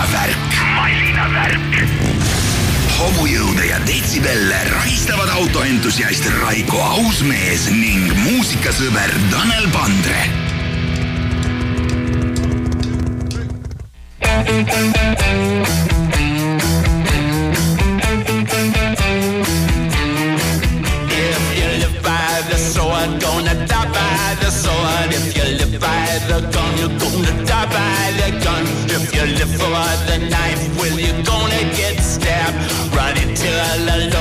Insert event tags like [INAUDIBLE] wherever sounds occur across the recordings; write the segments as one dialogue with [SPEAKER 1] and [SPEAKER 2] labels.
[SPEAKER 1] masinavärk. masinavärk. hobujõude ja detsibelle rahistavad autoentusiast Raiko Ausmees ning muusikasõber Tanel Pandre
[SPEAKER 2] If you live by the sword, gonna die by the sword. If you live by the gun, you're gonna die by the gun. If you live for the knife, Will you're gonna get stabbed. Run into the law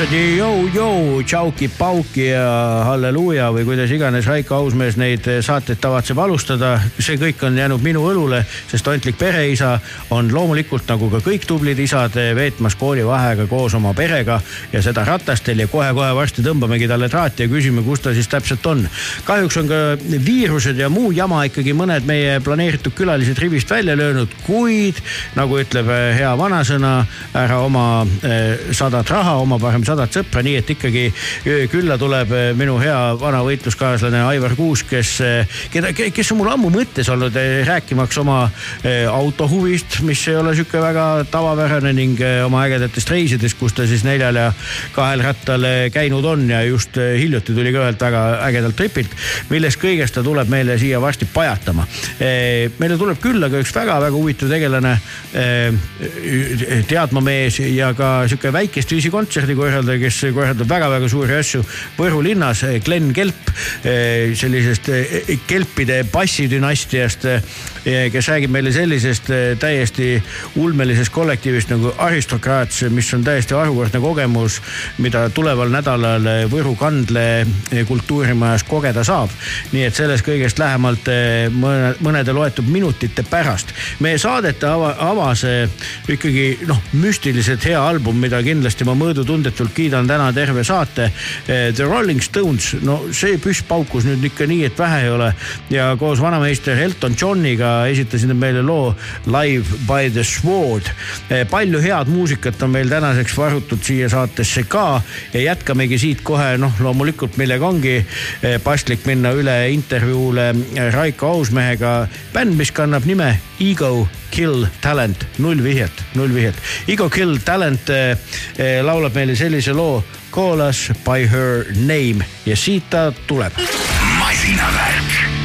[SPEAKER 3] jopsadi jõu-jõu, tšauki-pauki ja halleluuja või kuidas iganes Raiko Ausmees neid saateid tavatseb alustada. see kõik on jäänud minu õlule, sest ontlik pereisa on loomulikult nagu ka kõik tublid isad veetmas koolivaheaega koos oma perega ja seda ratastel ja kohe-kohe varsti tõmbamegi talle traati ja küsime, kus ta siis täpselt on. kahjuks on ka viirused ja muu jama ikkagi mõned meie planeeritud külalised rivist välja löönud, kuid nagu ütleb hea vanasõna, ära oma eh, sadat raha oma parem sadat sõpra, nii et ikkagi külla tuleb minu hea vana võitluskaaslane Aivar Kuusk, kes, keda, kes on mul ammu mõttes olnud rääkimaks oma autohuvist, mis ei ole sihuke väga tavapärane ning oma ägedatest reisidest, kus ta siis neljal ja kahel rattal käinud on ja just hiljuti tuli ka ühelt väga ägedalt tripilt, millest kõigest ta tuleb meile siia varsti pajatama. meile tuleb külla ka üks väga-väga huvitav tegelane, teadmamees ja ka sihuke väikest viisi kontserdi korraldaja, kes korraldab väga-väga suuri asju Võru linnas. Glen Kelp sellisest kelpide bassidünastiast, kes räägib meile sellisest täiesti ulmelisest kollektiivist nagu Aristokraats, mis on täiesti harukordne kogemus, mida tuleval nädalal Võru kandle kultuurimajas kogeda saab. nii et sellest kõigest lähemalt mõne, mõnede loetud minutite pärast. meie saadet ava, avas ikkagi noh, müstiliselt hea album, mida kindlasti ma mõõdutundetult kiidan täna terve saate. The Rolling Stones, no see püss paukus nüüd ikka nii, et vähe ei ole ja koos vanameister Elton Johniga esitasid nad meile loo Live by the Sword. palju head muusikat on meil tänaseks varutud siia saatesse ka ja jätkamegi siit kohe noh, loomulikult millega ongi paslik minna üle intervjuule Raiko Ausmehega. bänd, mis kannab nime Ego Kill Talent, null vihjet, null vihjet. Ego Kill Talent eh, laulab meile sellise loo Call us by her name ja siit ta tuleb.
[SPEAKER 1] masinavärk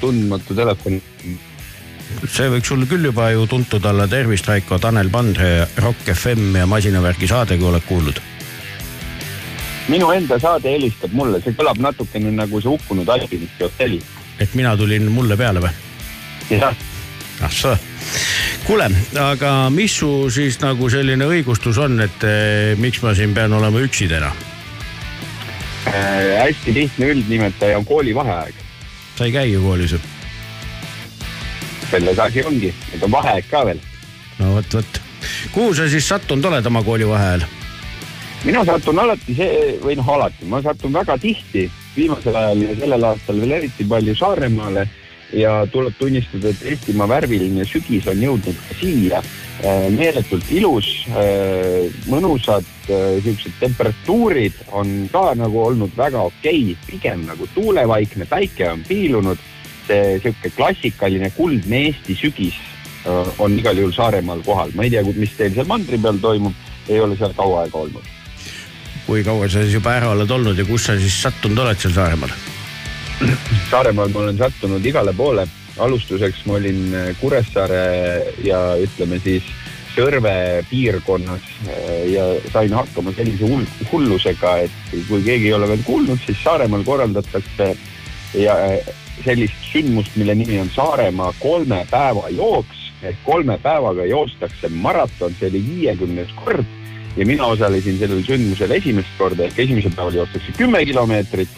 [SPEAKER 4] tundmatu telefon.
[SPEAKER 3] see võiks sul küll juba ju tuntud olla, tervist, Raiko, Tanel Pandre, Rock FM ja Masinavärgi saade, kui oled kuulnud.
[SPEAKER 4] minu enda saade helistab mulle, see kõlab natukene nagu see hukkunud alpinisti hotell.
[SPEAKER 3] et mina tulin mulle peale või?
[SPEAKER 4] jah,
[SPEAKER 3] ah sa, kuule, aga mis su siis nagu selline õigustus on, et eh, miks ma siin pean olema üksi täna?
[SPEAKER 4] äh, hästi lihtne üldnimetaja on koolivaheaeg.
[SPEAKER 3] Sa ei käi ju koolis ju?
[SPEAKER 4] selles asi ongi, nüüd on vaheaeg ka veel.
[SPEAKER 3] no vot, vot. kuhu sa siis sattunud oled oma koolivaheajal?
[SPEAKER 4] mina satun alati see või noh, alati, ma satun väga tihti viimasel ajal ja sellel aastal veel eriti palju Saaremaale ja tuleb tunnistada, et Eestimaa värviline sügis on jõudnud ka siia. Meeletult ilus, mõnusad äh, siuksed temperatuurid on ka nagu olnud väga okei, pigem nagu tuulevaikne, päike on piilunud. see sihuke klassikaline kuldne Eesti sügis äh, on igal juhul Saaremaal kohal, ma ei tea, mis teil seal mandri peal toimub, ei ole seal kaua aega olnud.
[SPEAKER 3] kui kaua sa siis juba ära oled olnud ja kus sa siis sattunud oled seal Saaremaal?
[SPEAKER 4] Saaremaal ma olen sattunud igale poole. Alustuseks ma olin äh, Kuressaare ja ütleme siis Sõrve piirkonnas äh, ja sain hakkama sellise hull, hullusega, et kui keegi ei ole veel kuulnud, siis Saaremaal korraldatakse ja äh, sellist sündmust, mille nimi on Saaremaa kolme päeva jooks. Ehk kolme päevaga joostakse maraton, see oli viiekümnes kord ja mina osalesin sellel sündmusel esimest korda. Ehk esimesel päeval joostakse kümme kilomeetrit,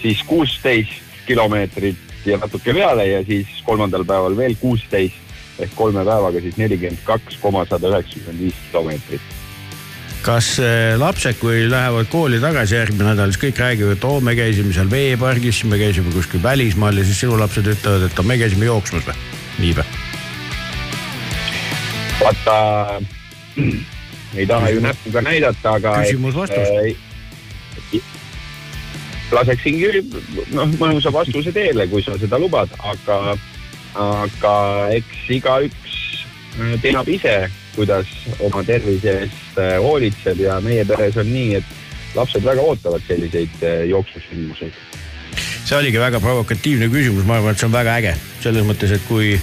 [SPEAKER 4] siis kuusteist kilomeetrit ja natuke peale ja siis kolmandal päeval veel kuusteist ehk kolme päevaga siis nelikümmend kaks koma sada üheksakümmend viis kilomeetrit.
[SPEAKER 3] kas eh, lapsed, kui lähevad kooli tagasi järgmine nädal, siis kõik räägivad, et oo, me käisime seal veepargis, me käisime kuskil välismaal ja siis sinu lapsed ütlevad, et me käisime jooksmas või? nii või?
[SPEAKER 4] vaata, ei taha ju näpuga näidata, aga.
[SPEAKER 3] Küsimus-vastus..
[SPEAKER 4] Laseksingi noh, mõnusa vastuse teele, kui sa seda lubad, aga, aga eks igaüks äh, teab ise, kuidas oma tervise eest äh, hoolitseb ja meie peres on nii, et lapsed väga ootavad selliseid äh, jooksusündmuseid.
[SPEAKER 3] See oligi väga provokatiivne küsimus, ma arvan, et see on väga äge selles mõttes, et kui,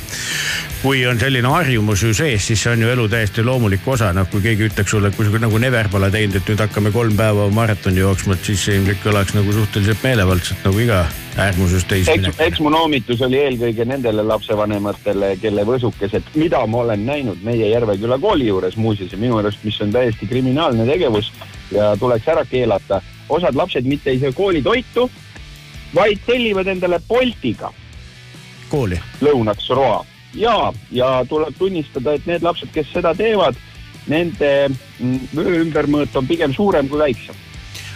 [SPEAKER 3] kui on selline harjumus ju sees, siis see on ju elu täiesti loomulik osa, noh, kui keegi ütleks sulle, et kui sa nagu never pole teinud, et nüüd hakkame kolm päeva maratoni jooksma, et siis see ilmselt kõlaks nagu suhteliselt meelevaldselt nagu iga äärmusest täis
[SPEAKER 4] eks,
[SPEAKER 3] minek.
[SPEAKER 4] eks mu noomitus oli eelkõige nendele lapsevanematele, kelle võsukesed, mida ma olen näinud meie Järveküla kooli juures muuseas ja minu arust, mis on täiesti kriminaalne tegevus ja tuleks ära keelata. osad lapsed mitte ei söö koolitoitu, vaid tellivad endale Boltiga
[SPEAKER 3] kooli,
[SPEAKER 4] lõunaks roa ja, ja tuleb tunnistada, et need lapsed, kes seda teevad, nende mm, vöö ümbermõõt on pigem suurem kui väiksem.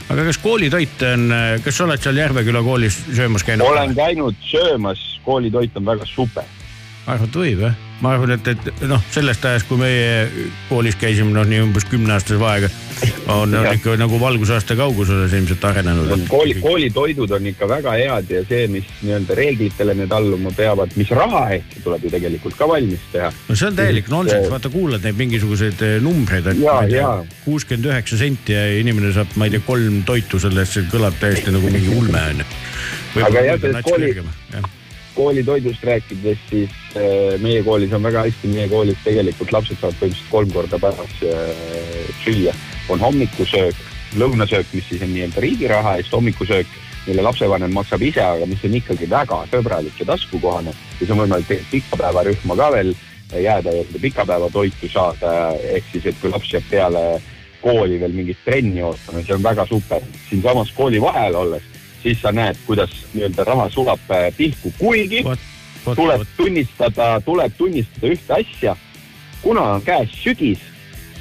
[SPEAKER 3] aga kas koolitoit on, kas sa oled seal Järveküla koolis söömas käinud?
[SPEAKER 4] olen käinud söömas, koolitoit on väga super.
[SPEAKER 3] arvad, võib jah? ma arvan, et, et noh, sellest ajast, kui meie koolis käisime, noh nii umbes kümneaastase vahega, on, on ikka nagu valgusaasta kauguses ilmselt arenenud.
[SPEAKER 4] kooli, koolitoidud on ikka väga head ja see, mis nii-öelda reeglitele need alluma peavad, mis raha eest tuleb ju tegelikult ka valmis teha.
[SPEAKER 3] no see on täielik nonsenss, vaata kuulad neid mingisuguseid eh, numbreid, et kuuskümmend üheksa senti ja inimene saab, ma ei tea, kolm toitu selle eest, see kõlab täiesti nagu mingi ulme onju.
[SPEAKER 4] Aga jah, kooli- koolitoidust rääkides, siis äh, meie koolis on väga hästi, meie koolis tegelikult lapsed saavad põhimõtteliselt kolm korda päevas äh, süüa. on hommikusöök, lõunasöök, mis siis on nii-öelda riigi raha eest hommikusöök, mille lapsevanem maksab ise, aga mis on ikkagi väga sõbralik ja taskukohane. siis on võimalik tegelikult pikapäevarühma ka veel jääda ja pikapäevatoitu saada, ehk siis, et kui laps jääb peale kooli veel mingit trenni ootama, see on väga super. siinsamas kooli vahel olles, siis sa näed, kuidas nii-öelda raha sulab äh, pihku, kuigi
[SPEAKER 3] vot, vot,
[SPEAKER 4] tuleb
[SPEAKER 3] vot,
[SPEAKER 4] tunnistada, tuleb tunnistada ühte asja. kuna on käes sügis,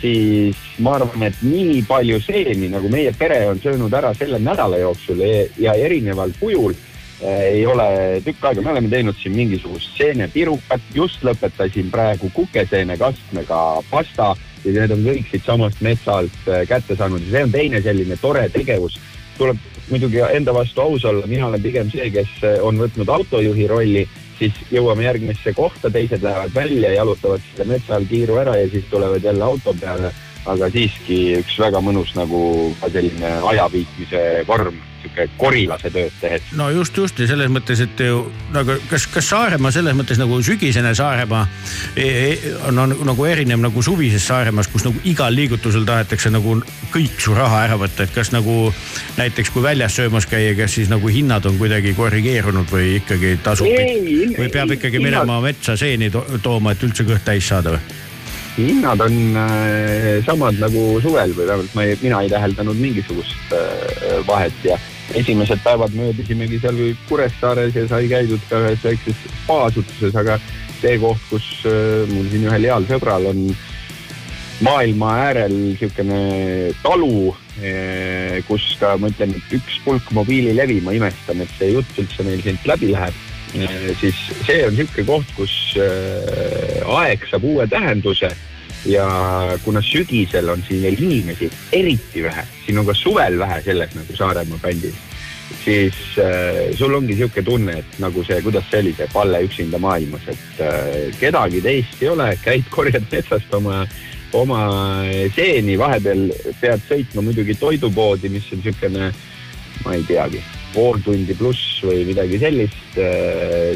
[SPEAKER 4] siis ma arvan, et nii palju seeni, nagu meie pere on söönud ära selle nädala jooksul ja- ja erineval kujul eh, ei ole tükk aega, me oleme teinud siin mingisugust seenepirukat, just lõpetasin praegu kukeseenekastmega pasta ja need on kõik siitsamast metsa alt eh, kätte saanud ja see on teine selline tore tegevus. tuleb muidugi enda vastu aus olla, mina olen pigem see, kes eh, on võtnud autojuhi rolli, siis jõuame järgmisse kohta, teised lähevad välja, jalutavad selle metsa all kiiru ära ja siis tulevad jälle auto peale. Aga siiski üks väga mõnus nagu ka selline ajaviitmise vorm sihuke korilase tööd tehes.
[SPEAKER 3] no just, just ja selles mõttes, et ju nagu kas, kas Saaremaa selles mõttes nagu sügisene Saaremaa e, e, on, on nagu erinev nagu suvisest Saaremaast, kus nagu igal liigutusel tahetakse nagu kõik su raha ära võtta, et kas nagu näiteks kui väljas söömas käia, kas siis nagu hinnad on kuidagi korrigeerunud või ikkagi tasub
[SPEAKER 4] Ei,
[SPEAKER 3] või peab
[SPEAKER 4] ei,
[SPEAKER 3] ikkagi
[SPEAKER 4] hinnad-
[SPEAKER 3] minema metsa seeni to tooma, et üldse kõht täis saada või?
[SPEAKER 4] Hinnad on äh, samad nagu suvel või vähemalt ma ei, mina ei täheldanud mingisugust äh, vahet ja esimesed päevad möödusimegi seal Kuressaares ja sai käidud ka ühes väikses spaasutuses, aga see koht, kus äh, mul siin ühel heal sõbral on maailma äärel niisugune talu, kus ka ma ütlen, üks pulk mobiililevi, ma imestan, et see jutt üldse meil siit läbi läheb, siis see on niisugune koht, kus äh, aeg saab uue tähenduse ja kuna sügisel on siin veel inimesi eriti vähe, siin on ka suvel vähe selles nagu Saaremaa bändis, siis äh, sul ongi niisugune tunne, et nagu see, kuidas see oli, see Palle üksinda maailmas, et äh, kedagi teist ei ole, käid korjad metsast oma oma seeni, vahepeal pead sõitma muidugi toidupoodi, mis on niisugune, ma ei teagi, pool tundi pluss või midagi sellist.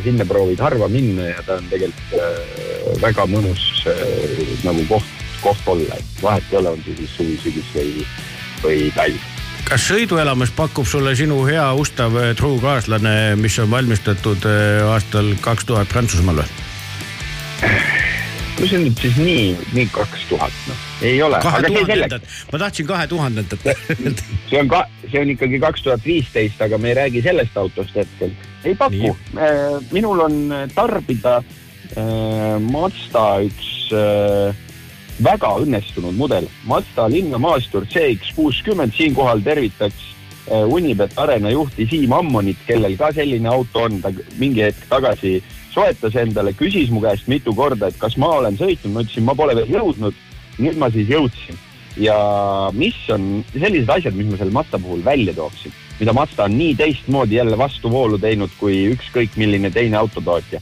[SPEAKER 4] sinna proovid harva minna ja ta on tegelikult äh, väga mõnus äh, nagu koht, koht olla, et vahet ei ole, on see siis suvi, sügis või, või talv.
[SPEAKER 3] kas sõiduelamus pakub sulle sinu hea ustav eh, truu kaaslane, mis on valmistatud aastal kaks tuhat Prantsusmaal või? [LAUGHS]
[SPEAKER 4] no see on nüüd siis nii, nii kaks tuhat, noh, ei ole,
[SPEAKER 3] kahe tuhandendat, ma tahtsin kahe tuhandendat. [LAUGHS]
[SPEAKER 4] see on ka, see on ikkagi kaks tuhat viisteist, aga me ei räägi sellest autost hetkel. ei paku, minul on tarbida äh, Mazda üks äh, väga õnnestunud mudel, Mazda linnamaastur CX kuuskümmend, siinkohal tervitaks äh, Unibet Arena juhti Siim Ammonit, kellel ka selline auto on, ta mingi hetk tagasi soetas endale, küsis mu käest mitu korda, et kas ma olen sõitnud, ma ütlesin, ma pole veel jõudnud. nüüd ma siis jõudsin ja mis on sellised asjad, mis ma selle Mazda puhul välja tooksin, mida Mazda on nii teistmoodi jälle vastuvoolu teinud kui ükskõik milline teine autotootja.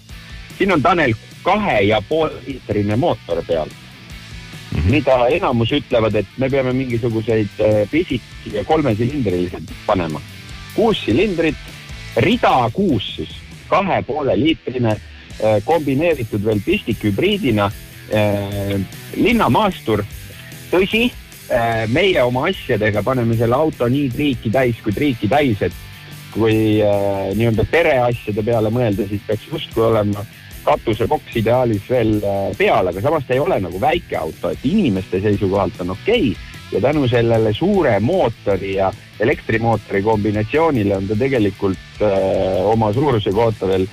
[SPEAKER 4] siin on Tanel kahe ja pool liitrine mootor peal mm, -hmm. mida enamus ütlevad, et me peame mingisuguseid äh, pisiki ja kolmesilindrilised panema. kuus silindrit, rida kuus siis, kahe poole liitrine, kombineeritud veel pistikhübriidina, linnamaastur, tõsi, meie oma asjadega paneme selle auto nii triiki täis kui triiki täis, et kui äh, nii-öelda pereasjade peale mõelda, siis peaks justkui olema katusepoks ideaalis veel äh, peal, aga samas ta ei ole nagu väike auto, et inimeste seisukohalt on okei okay. Ja tänu sellele suure mootori ja elektrimootori kombinatsioonile on ta tegelikult äh, oma suuruse kohta veel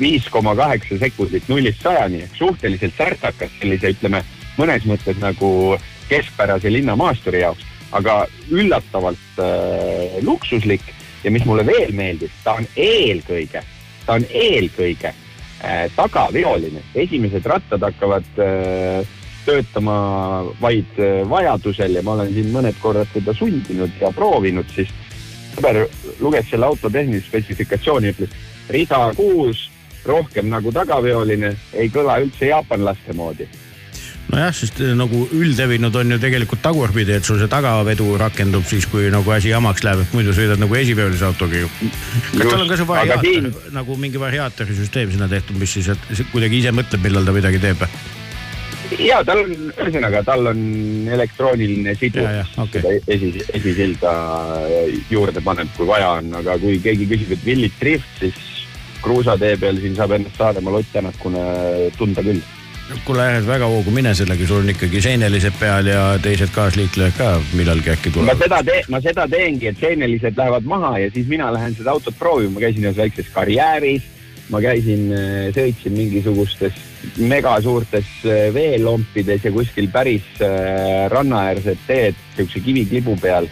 [SPEAKER 4] viis koma kaheksa sekundit nullist sajani ehk suhteliselt särtsakas sellise, ütleme mõnes mõttes nagu keskpärase linnamaasturi jaoks, aga üllatavalt äh, luksuslik ja mis mulle veel meeldis, ta on eelkõige, ta on eelkõige äh, tagaveoline, esimesed rattad hakkavad äh, töötama vaid äh, vajadusel ja ma olen siin mõned korrad teda sundinud ja proovinud, siis sõber luges selle auto tehnilist spetsifikatsiooni, ütles rida kuus, rohkem nagu tagaveoline, ei kõla üldse jaapanlaste moodi
[SPEAKER 3] nojah, sest eh, nagu üldlevinud on ju tegelikult tagurpidi, et sul see tagavedu rakendub siis, kui nagu asi jamaks läheb, et muidu sõidad nagu esiveolise autoga ju. kas tal on ka see variaator
[SPEAKER 4] siin-
[SPEAKER 3] nagu mingi variaatori süsteem sinna tehtud, mis siis, et kuidagi ise mõtleb, millal ta midagi teeb?
[SPEAKER 4] Ja tal on, ühesõnaga tal on elektrooniline
[SPEAKER 3] ja, okei.
[SPEAKER 4] seda esi, esisilda juurde paneb, kui vaja on, aga kui keegi küsib, et Willit Drift, siis kruusatee peal siin saab ennast Saaremaal Ott Tänakuna tunda küll.
[SPEAKER 3] kuule, väga hoogu. Mine sellega, sul on ikkagi seenelised peal ja teised kaasliiklejad ka millalgi äkki
[SPEAKER 4] ma
[SPEAKER 3] tulevad.
[SPEAKER 4] seda teen, ma seda teengi, et seenelised lähevad maha ja siis mina lähen seda autot proovima, ma käisin ühes väikses karjääris, ma käisin, sõitsin mingisugustes megasuurtes äh, veelompides ja kuskil päris äh, rannaäärsed teed siukse kiviklibu peal.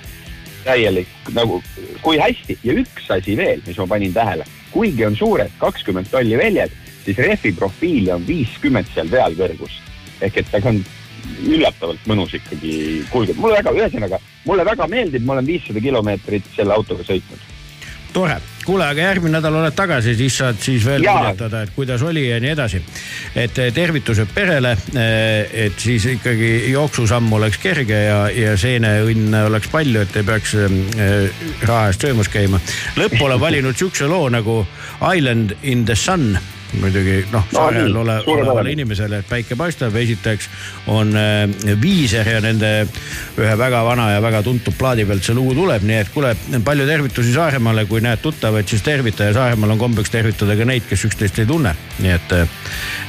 [SPEAKER 4] täielik nagu, kui hästi. Ja üks asi veel, mis ma panin tähele, kuigi on suured kakskümmend tolli väljad, siis rehvi profiili on viiskümmend seal pealkõrgus ehk et ta on üllatavalt mõnus ikkagi kulgeb, mulle väga, ühesõnaga mulle väga meeldib, ma olen viissada kilomeetrit selle autoga sõitnud.
[SPEAKER 3] tore, kuule, aga järgmine nädal oled tagasi, siis saad siis veel kirjutada, et kuidas oli ja nii edasi. et eh, tervitused perele, et siis ikkagi jooksusamm oleks kerge ja, ja seeneõnne oleks palju, et ei peaks eh, raha eest söömas käima. lõppu olen valinud siukse loo nagu Island in the sun muidugi noh,
[SPEAKER 4] No
[SPEAKER 3] saarel
[SPEAKER 4] nii,
[SPEAKER 3] ole, olevale inimesele, et päike paistab, esiteks on äh, Viiser ja nende ühe väga vana ja väga tuntud plaadi pealt see lugu tuleb, nii et kuule, palju tervitusi Saaremaale, kui näed tuttavaid, siis tervita ja Saaremaal on kombeks tervitada ka neid, kes üksteist ei tunne. nii et,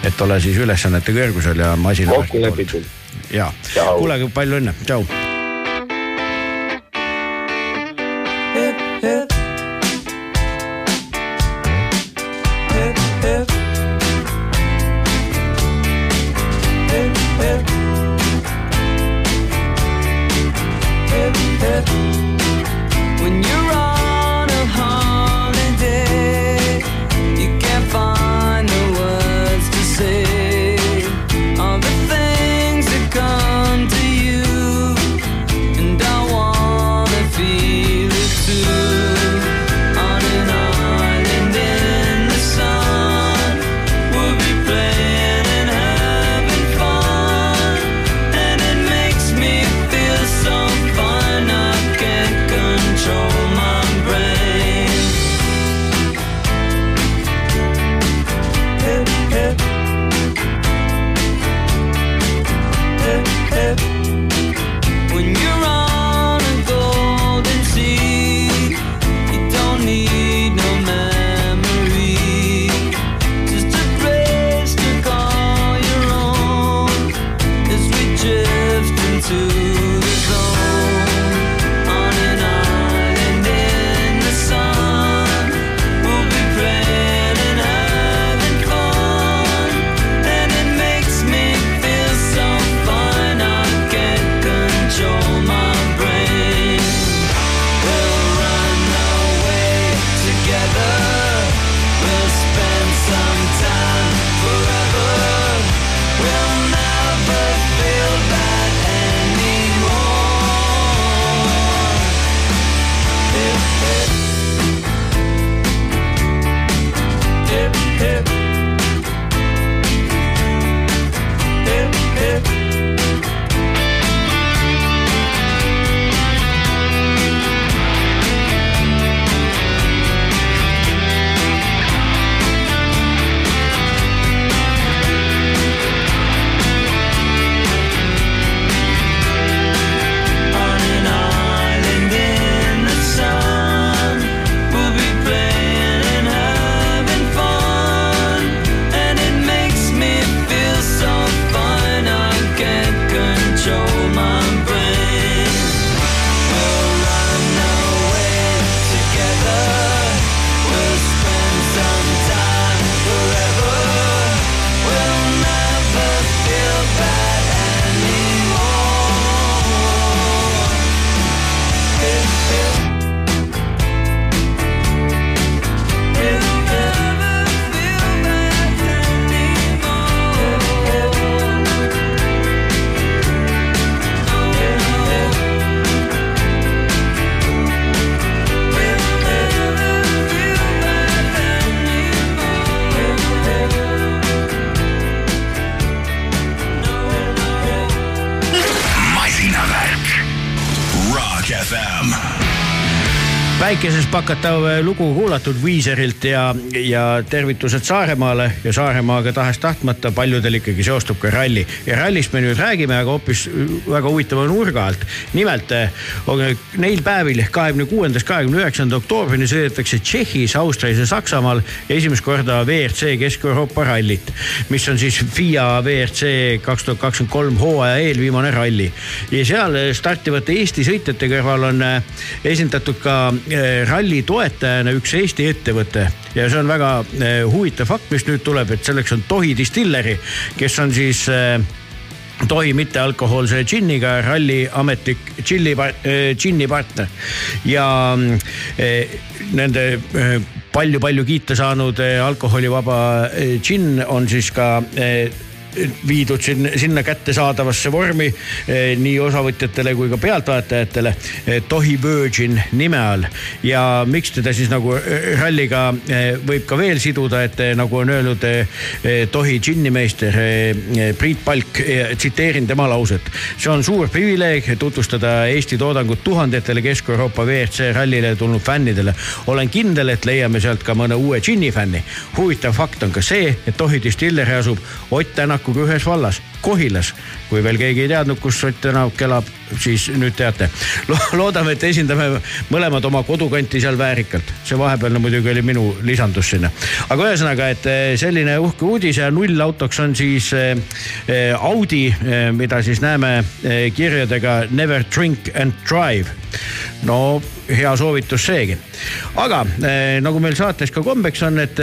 [SPEAKER 3] et ole siis ülesannete kõrgusel ja masina.
[SPEAKER 4] kokku lepitud.
[SPEAKER 3] ja, kuule, palju õnne, tšau.
[SPEAKER 5] When
[SPEAKER 3] päikeses pakatav lugu kuulatud Viiserilt ja, ja tervitused Saaremaale ja Saaremaaga tahes-tahtmata paljudel ikkagi seostub ka ralli. ja rallist me nüüd räägime, aga hoopis väga huvitava nurga alt. nimelt eh, on neil päevil ehk kahekümne kuuendast kahekümne üheksanda oktoobrini sõidetakse Tšehhis, Austrias ja Saksamaal esimest korda WRC Kesk-Euroopa rallit, mis on siis FIA WRC kaks tuhat kakskümmend kolm hooaja eelviimane ralli ja seal startivate Eesti sõitjate kõrval on esindatud ka eh, ralli toetajana üks Eesti ettevõte. Ja see on väga eh, huvitav fakt, mis nüüd tuleb, et selleks on Tohi Distilleri, kes on siis eh, tohi mittealkohoolse džinniga ralli ametlik džilli, džinni partner. Ja eh, nende eh, palju-palju kiita saanud eh, alkoholivaba eh, džinn on siis ka eh, viidud sinna, sinna kättesaadavasse vormi eh, nii osavõtjatele kui ka pealtvaatajatele eh, Tohi Virgin nime all. ja miks teda siis nagu eh, ralliga võib ka veel siduda, et nagu on öelnud Tohi džinnimeister Priit Palk tsiteerin tema lauset. see on suur privileeg tutvustada Eesti toodangut tuhandetele Kesk-Euroopa WRC rallile tulnud fännidele. olen kindel, et leiame sealt ka mõne uue džinnifänni. huvitav fakt on ka see, et Tohi distilleri asub Ott Tänakuga ühes vallas, Kohilas. kui veel keegi ei teadnud, kus Ott Tänak elab, siis nüüd teate Lo. loodame, et esindame mõlemad oma kodukanti seal väärikalt. see vahepealne muidugi oli minu lisandus sinna. aga ühesõnaga, et eh, selline uhke uudis ja nullautoks on siis eh, eh, Audi, mida siis näeme kirjadega Never drink and drive. no hea soovitus seegi. aga nagu meil saates ka kombeks on, et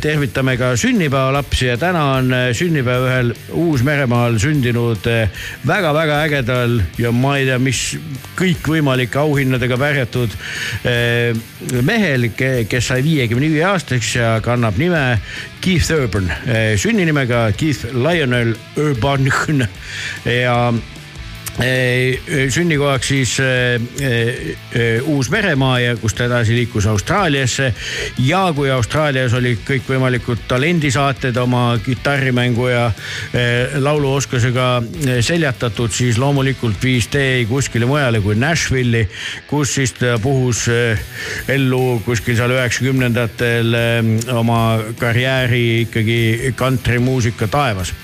[SPEAKER 3] tervitame ka sünnipäevalapsi ja täna on sünnipäev ühel Uus-Meremaal sündinud väga-väga ägedal ja ma ei tea, mis kõikvõimalike auhinnadega pärjatud eh, mehel, kes sai viiekümne viie aastaseks ja kannab nime Keith Urban eh,, sünninimega Keith Lionel Urban. [LAUGHS] Ja sünnikohaks siis Uus-Meremaa ja kust ta edasi liikus Austraaliasse. ja kui Austraalias olid kõikvõimalikud talendisaated oma kitarrimängu ja lauluoskusega seljatatud, siis loomulikult viis tee kuskile mujale kui Nashville'i, kus siis ta puhus ellu kuskil seal üheksakümnendatel oma karjääri ikkagi kantrimuusika taevas.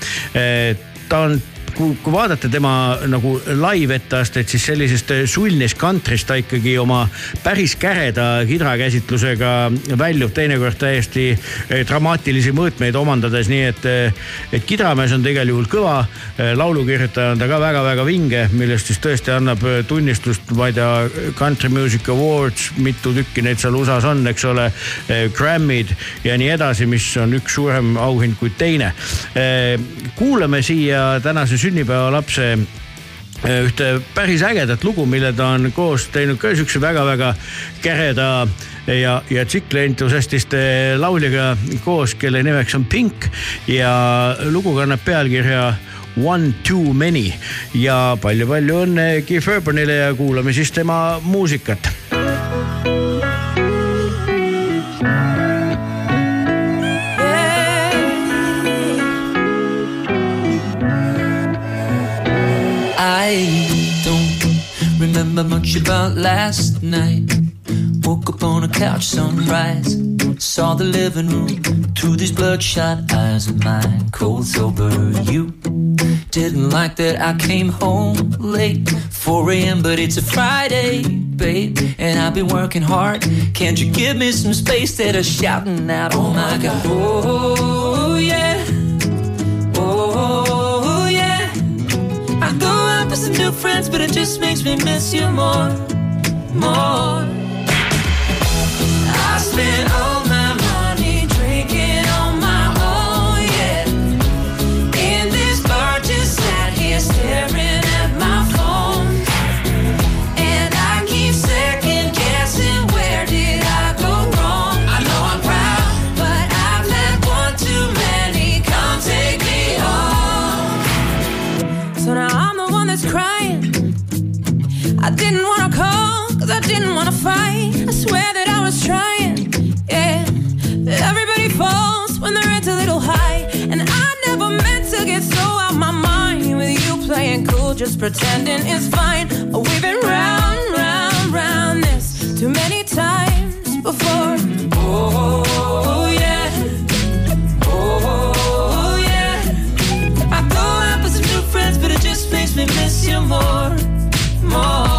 [SPEAKER 3] ta on kui, kui vaadata tema nagu live-etteastet, siis sellisest sulnis kantrist ta ikkagi oma päris käreda kidrakäsitlusega väljub teinekord täiesti eh, dramaatilisi mõõtmeid omandades, nii et, eh, et kidramees on tegelikult juhul kõva. laulukirjutaja on ta ka väga-väga vinge, millest siis tõesti annab eh, tunnistust, ma ei tea, Country Music Awards, mitu tükki neid seal USA-s on, eks ole. Grammy'd ja nii edasi, mis on üks suurem auhind kui teine. kuulame siia tänase sünnipäevalapse ühte päris ägedat lugu, mille ta on koos teinud ka siukse väga-väga käreda ja, ja tsiklientusestiste lauljaga koos, kelle nimeks on Pink. Ja lugu kannab pealkirja One Too Many. Ja palju-palju õnne Keith Urbanile ja kuulame siis tema muusikat
[SPEAKER 5] I don't remember much about last night. Woke up on a couch, sunrise. Saw the living room through these bloodshot eyes of mine. Cold sober, you didn't like that I came home late. 4 a.m., but it's a Friday, babe. And I've been working hard. Can't you give me some space that are shouting out, oh my god, oh with some new friends, but it just makes me miss you more, more. I all
[SPEAKER 6] pretending is fine. Oh, we've been round, round, round this too many times before.
[SPEAKER 5] Oh. me miss you more, more.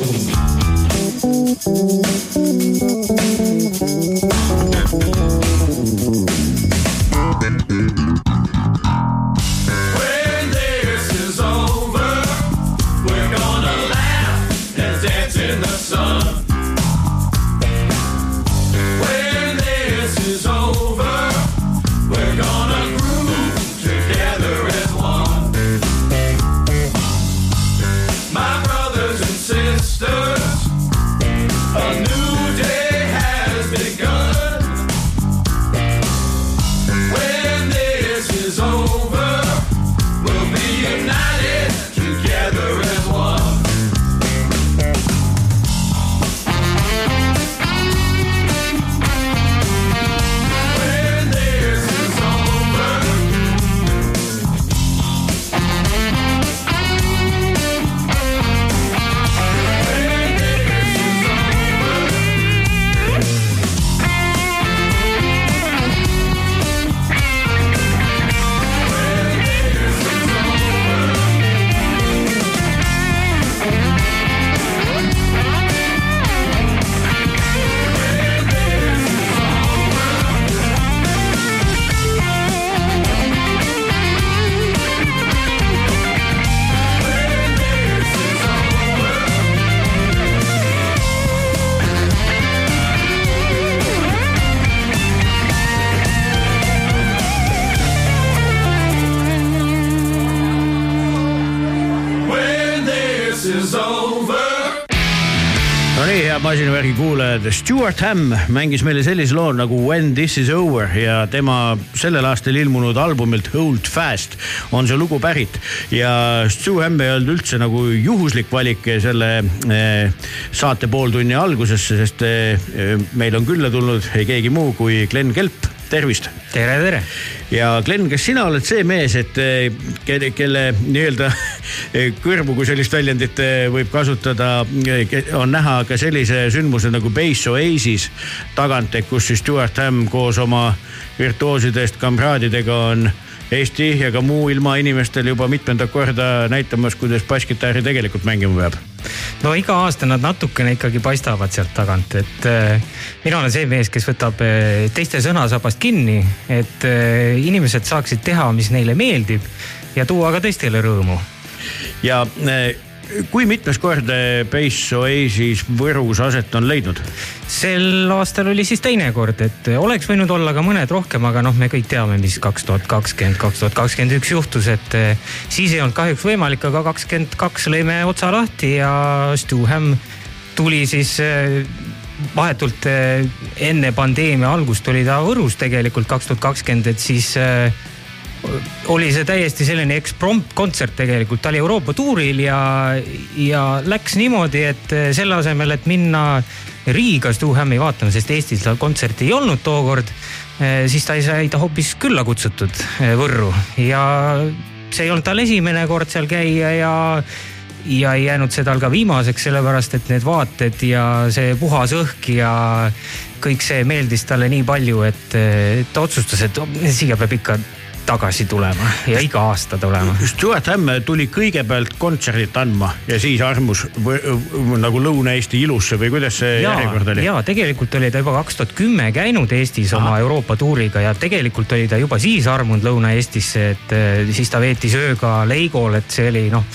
[SPEAKER 7] When
[SPEAKER 3] Thank you. Stewart Hamm mängis meile sellise loo nagu When this is over ja tema sellel aastal ilmunud albumilt Hold Fast on see lugu pärit. Ja Stu Hamm ei olnud üldse nagu juhuslik valik selle eh, saate pooltunni algusesse, sest eh, meil on külla tulnud ei keegi muu kui Glen Kelp, tervist
[SPEAKER 8] tere, tere.
[SPEAKER 3] ja Glen, kas sina oled see mees, et eh, kelle, kelle nii-öelda eh, [LAUGHS] kõrvu, kui sellist väljendit eh, võib kasutada, on näha ka sellise sündmuse nagu Base Oasis tagant, kus siis Stuart Hamm koos oma virtuoosidest kamraadidega on Eesti ja ka muu ilma inimestel juba mitmendat korda näitamas, kuidas basskitarri tegelikult mängima peab.
[SPEAKER 8] no iga aasta nad natukene ikkagi paistavad sealt tagant, et äh, mina olen see mees, kes võtab äh, teiste sõnasabast kinni, et äh, inimesed saaksid teha, mis neile meeldib ja tuua ka teistele rõõmu.
[SPEAKER 3] ja eh, kui mitmes kord Base Oasis Võrus aset on leidnud?
[SPEAKER 8] sel aastal oli siis teine kord, et oleks võinud olla ka mõned rohkem, aga noh, me kõik teame, mis kaks tuhat kakskümmend, kaks tuhat kakskümmend üks juhtus, et eh, siis ei olnud kahjuks võimalik, aga kakskümmend kaks lõime otsa lahti ja Stu Hamm tuli siis eh, vahetult eh, enne pandeemia algust oli ta Võrus tegelikult kaks tuhat kakskümmend, et siis eh, oli see täiesti selline eksprompt kontsert tegelikult, ta oli Euroopa tuuril ja, ja läks niimoodi, et eh, selle asemel, et minna Riiga Stu Hammi vaatama, sest Eestis tal kontserti ei olnud tookord, siis ta sai ta hoopis külla kutsutud eh, Võrru. Ja see ei olnud tal esimene kord seal käia ja ja ei jäänud see tal ka viimaseks, sellepärast et need vaated ja see puhas õhk ja kõik see meeldis talle nii palju, et eh, ta otsustas, et oh, siia peab ikka tagasi tulema ja iga aasta tulema.
[SPEAKER 3] Stuart Hamm tuli kõigepealt kontserdit andma ja siis armus võ, nagu Lõuna-Eesti ilusse või kuidas see
[SPEAKER 8] ja
[SPEAKER 3] järjekord, oli?
[SPEAKER 8] ja tegelikult oli ta juba kaks tuhat kümme käinud Eestis oma Euroopa tuuriga ja tegelikult oli ta juba siis armunud Lõuna-Eestisse, et eh, siis ta veetis ööga Leigol, et see oli noh,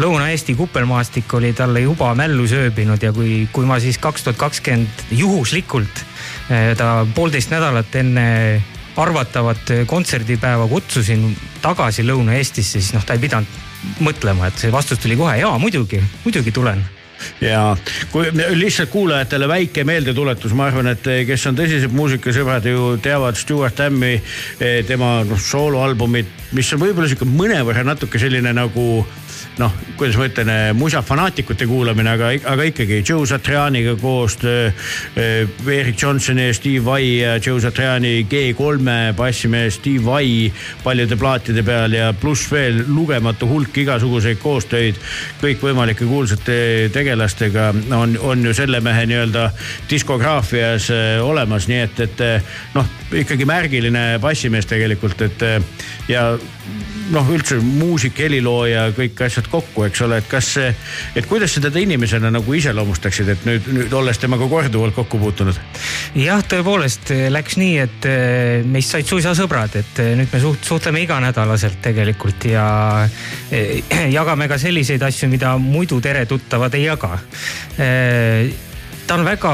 [SPEAKER 8] Lõuna-Eesti kupelmaastik oli talle juba mällu sööbinud ja kui, kui ma siis kaks tuhat kakskümmend juhuslikult eh, ta poolteist nädalat enne arvatavat kontserdipäeva kutsusin tagasi Lõuna-Eestisse, siis noh, ta ei pidanud mõtlema, et see vastus tuli kohe, jaa muidugi, muidugi tulen.
[SPEAKER 3] Ja kui lihtsalt kuulajatele väike meeldetuletus, ma arvan, et kes on tõsised muusikasõbrad ju teavad Stuart Hammi, tema noh sooloalbumit, mis on võib-olla sihuke mõnevõrra natuke selline nagu noh, kuidas ma ütlen, musafanaatikute kuulamine, aga, aga ikkagi Joe Satrianiga koostöö. Erik Johnsoni ja Steve Vai ja Joe Satriani G3-e bassimees Steve Vai paljude plaatide peal ja pluss veel lugematu hulk igasuguseid koostöid kõikvõimalike kuulsate tegelastega on, on ju selle mehe nii-öelda diskograafias eh, olemas, nii et, et eh, noh, ikkagi märgiline bassimees tegelikult, et eh, ja noh, üldse muusik, helilooja, kõik asjad kokku, eks ole, et kas, et kuidas sa teda inimesena nagu iseloomustaksid, et nüüd, nüüd olles temaga korduvalt kokku puutunud?
[SPEAKER 8] jah, tõepoolest eh, läks nii, et eh, meist said suisa sõbrad, et eh, nüüd me suht-, suhtleme iganädalaselt tegelikult ja [CLEARS THROAT] jagame ka selliseid asju, mida muidu tere tuttavad ei jaga. ta on väga,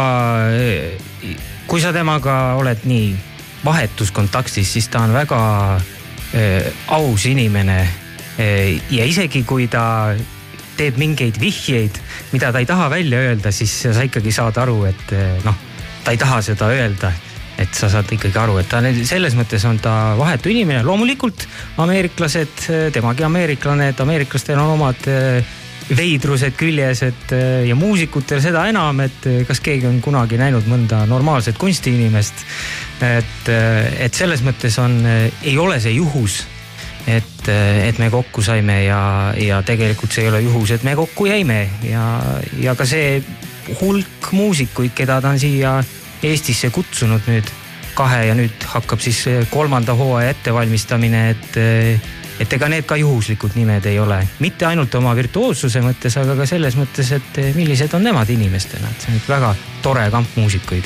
[SPEAKER 8] kui sa temaga oled nii vahetuskontaktis, siis ta on väga aus inimene ja isegi kui ta teeb mingeid vihjeid, mida ta ei taha välja öelda, siis sa ikkagi saad aru, et eh, noh, ta ei taha seda öelda et sa saad ikkagi aru, et ta selles mõttes on ta vahetu inimene, loomulikult ameeriklased, temagi ameeriklane, et ameeriklastel on omad eh, veidrused küljes, et eh, ja muusikutel seda enam, et eh, kas keegi on kunagi näinud mõnda normaalset kunstiinimest. et, et selles mõttes on, ei ole see juhus et, et me kokku saime ja, ja tegelikult see ei ole juhus, et me kokku jäime. Ja, ja ka see hulk muusikuid, keda ta on siia Eestisse kutsunud nüüd kahe ja nüüd hakkab siis kolmanda hooaja ettevalmistamine, et, et ega need ka juhuslikud nimed ei ole, mitte ainult oma virtuoossuse mõttes, aga ka selles mõttes, et millised on nemad inimestena, et see on väga tore kamp muusikuid.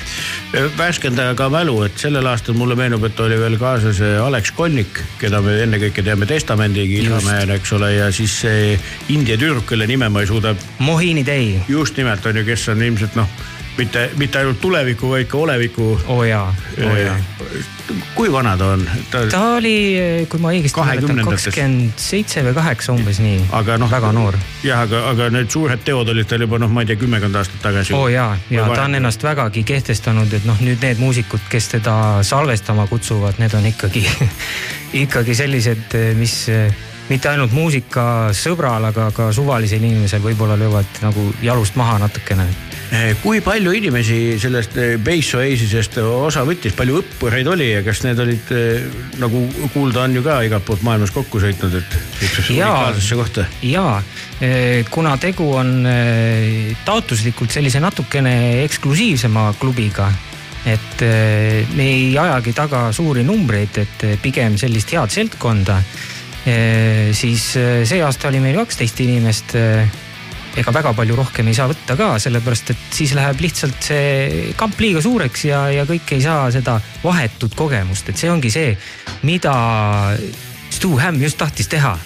[SPEAKER 3] värskenda ka mälu, et sellel aastal mulle meenub, et oli veel kaasas Alex Konnik, keda me ennekõike teame Testamendi kiisamehena, eks ole, ja siis see India tüdruk, kelle nime ma ei suuda
[SPEAKER 8] Mohini Day,
[SPEAKER 3] just nimelt on ju, kes on ilmselt noh, mitte, mitte ainult tuleviku, vaid ka oleviku.
[SPEAKER 8] oo oh jaa, oo jaa.
[SPEAKER 3] kui vana ta on?
[SPEAKER 8] ta oli, kui ma õigesti mäletan, kakskümmend seitse või kaheksa umbes nii,
[SPEAKER 3] aga noh,
[SPEAKER 8] väga noor.
[SPEAKER 3] jah, aga, aga need suured teod olid tal juba noh, ma ei tea, kümmekond aastat tagasi.
[SPEAKER 8] oo oh jaa, ja ta on ennast vägagi kehtestanud, et noh, nüüd need muusikud, kes teda salvestama kutsuvad, need on ikkagi, [LAUGHS] ikkagi sellised, mis eh, mitte ainult muusikasõbral, aga ka suvalisel inimesel võib-olla löövad nagu jalust maha natukene
[SPEAKER 3] kui palju inimesi sellest eh, Base Oasisest osa võttis, palju õppureid oli ja kas need olid eh, nagu kuulda on ju ka igalt poolt maailmas kokku sõitnud, et sihukesesse unikaalsesse kohta?
[SPEAKER 8] ja eh, kuna tegu on eh, taotluslikult sellise natukene eksklusiivsema klubiga, et eh, me ei ajagi taga suuri numbreid, et eh, pigem sellist head seltkonda, siis eh, see aasta oli meil kaksteist inimest ega väga palju rohkem ei saa võtta ka, sellepärast et siis läheb lihtsalt see kamp liiga suureks ja, ja kõik ei saa seda vahetut kogemust, et see ongi see, mida Stu Hämm just tahtis teha.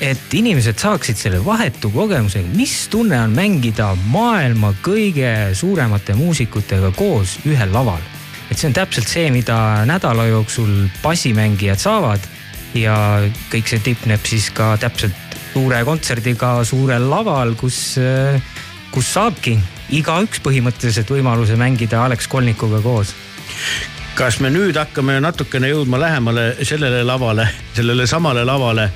[SPEAKER 8] Et inimesed saaksid selle vahetu kogemuse, mis tunne on mängida maailma kõige suuremate muusikutega koos ühel laval. et see on täpselt see, mida nädala jooksul bassimängijad saavad. Ja kõik see tipneb siis ka täpselt suure kontserdiga suurel laval, kus, kus saabki igaüks põhimõtteliselt võimaluse mängida Alex Kolnikuga koos
[SPEAKER 3] kas me nüüd hakkame natukene jõudma lähemale sellele lavale, sellele samale lavale,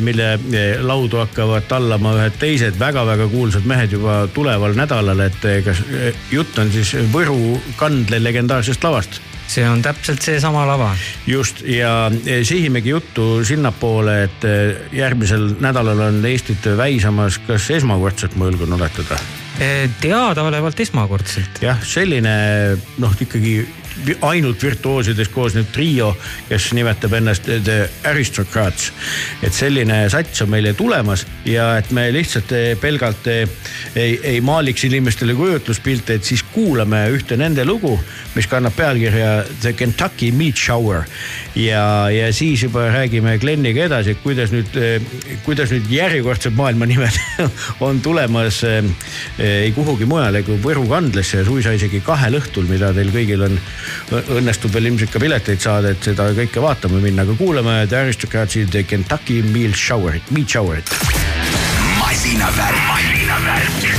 [SPEAKER 3] mille eh, laudu hakkavad tallama ühed teised väga-väga kuulsad mehed juba tuleval nädalal, et eh, kas eh, jutt on siis Võru kandle legendaarsest lavast?
[SPEAKER 8] See on täpselt seesama lava
[SPEAKER 3] just ja eh, sihimegi juttu sinnapoole, et eh, järgmisel nädalal on Eestit väisamas, kas esmakordselt ma julgen oletada?
[SPEAKER 8] Eh, teadaolevalt esmakordselt.
[SPEAKER 3] jah, selline noh, ikkagi ainult virtuoosidest koosnev trio, kes nimetab ennast The Aristocrats. et selline sats on meile tulemas ja et me lihtsalt eh, pelgalt eh, ei, ei maaliks inimestele kujutluspilte, et siis kuulame ühte nende lugu, mis kannab pealkirja The Kentucky Meat Shower. ja, ja siis juba räägime Gleniga edasi, et kuidas nüüd, kuidas nüüd järjekordsed maailma nimed [LAUGHS] on tulemas eh, ei kuhugi mujale kui Võru kandlesse ja suisa isegi kahel õhtul, mida teil kõigil on, õnnestub veel ilmselt ka pileteid saada, et seda kõike vaatama minna, aga kuulame The Aristocratsi The Kentucky Meal Showerit, Meat Showerit.
[SPEAKER 1] masinavärk, masinavärk.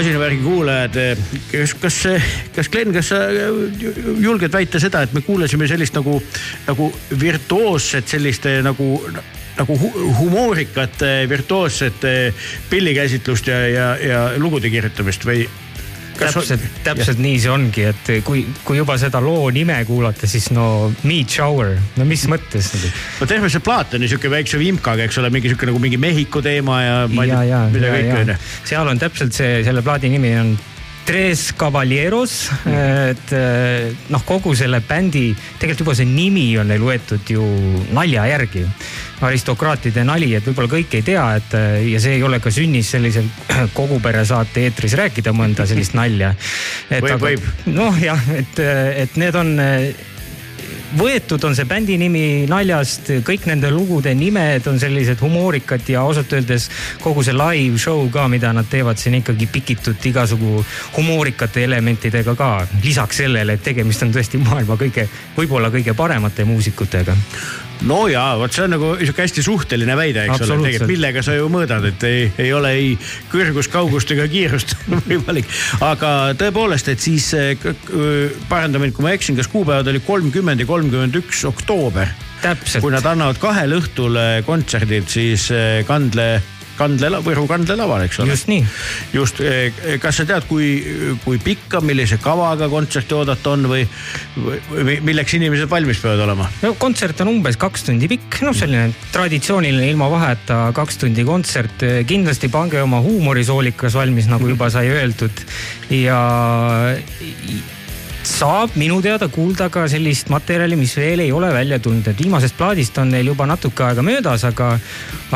[SPEAKER 3] Masinavärgi kuulajad, kas, kas, kas Glen, kas sa julged väita seda, et me kuulasime sellist nagu, nagu virtuoosset sellist nagu, nagu hu- humoorikat, virtuoosset pillikäsitlust ja, ja, ja lugude kirjutamist või?
[SPEAKER 8] täpselt, täpselt nii see ongi, et kui, kui juba seda loo nime kuulata, siis no Meat Shower, no mis mõttes?
[SPEAKER 3] No terve see plaat on ju sihuke väikse vimkaga, eks ole, mingi sihuke nagu mingi Mehhiko teema ja
[SPEAKER 8] ja, ja ja, ja.
[SPEAKER 3] onju.
[SPEAKER 8] seal on täpselt see, selle plaadi nimi on Tres Caballeros, et eh, noh, kogu selle bändi, tegelikult juba see nimi on neil võetud ju nalja järgi. Aristokraatide nali, et võib-olla kõik ei tea, et ja see ei ole ka sünnis sellisel [CLEARS THROAT] kogu pere saate eetris rääkida mõnda sellist nalja.
[SPEAKER 3] Võib, võib.
[SPEAKER 8] noh jah, et, et need on võetud on see bändi nimi naljast, kõik nende lugude nimed on sellised humoorikad ja ausalt öeldes kogu see live show ka, mida nad teevad, on ikkagi pikitud igasugu humoorikate elementidega ka. lisaks sellele, et tegemist on tõesti maailma kõige, võib-olla kõige paremate muusikutega.
[SPEAKER 3] No ja vot see on nagu sihuke hästi suhteline väide, eks ole, tegelikult millega sa ju mõõdad, et ei, ei ole ei kõrgust, kaugust ega kiirust [LAUGHS] võimalik. aga tõepoolest, et siis eh, paranda mind, kui ma eksin, kas kuupäevad oli kolmkümmend ja kolmkümmend üks oktoober, kui. nad annavad kahel õhtul eh, kontserdid siis eh, Kandle, Kandle, Võru kandlelaval, eks ole.
[SPEAKER 8] just nii,
[SPEAKER 3] just, kas sa tead, kui, kui pikka, millise kavaga kontserti oodata on või, või, või milleks inimesed valmis peavad olema?
[SPEAKER 8] no kontsert on umbes kaks tundi pikk, noh, selline traditsiooniline ilma vaheta kaks tundi kontsert. kindlasti pange oma huumorisoolikas valmis, nagu juba sai öeldud ja saab minu teada kuulda ka sellist materjali, mis veel ei ole välja tulnud, et viimasest plaadist on neil juba natuke aega möödas, aga,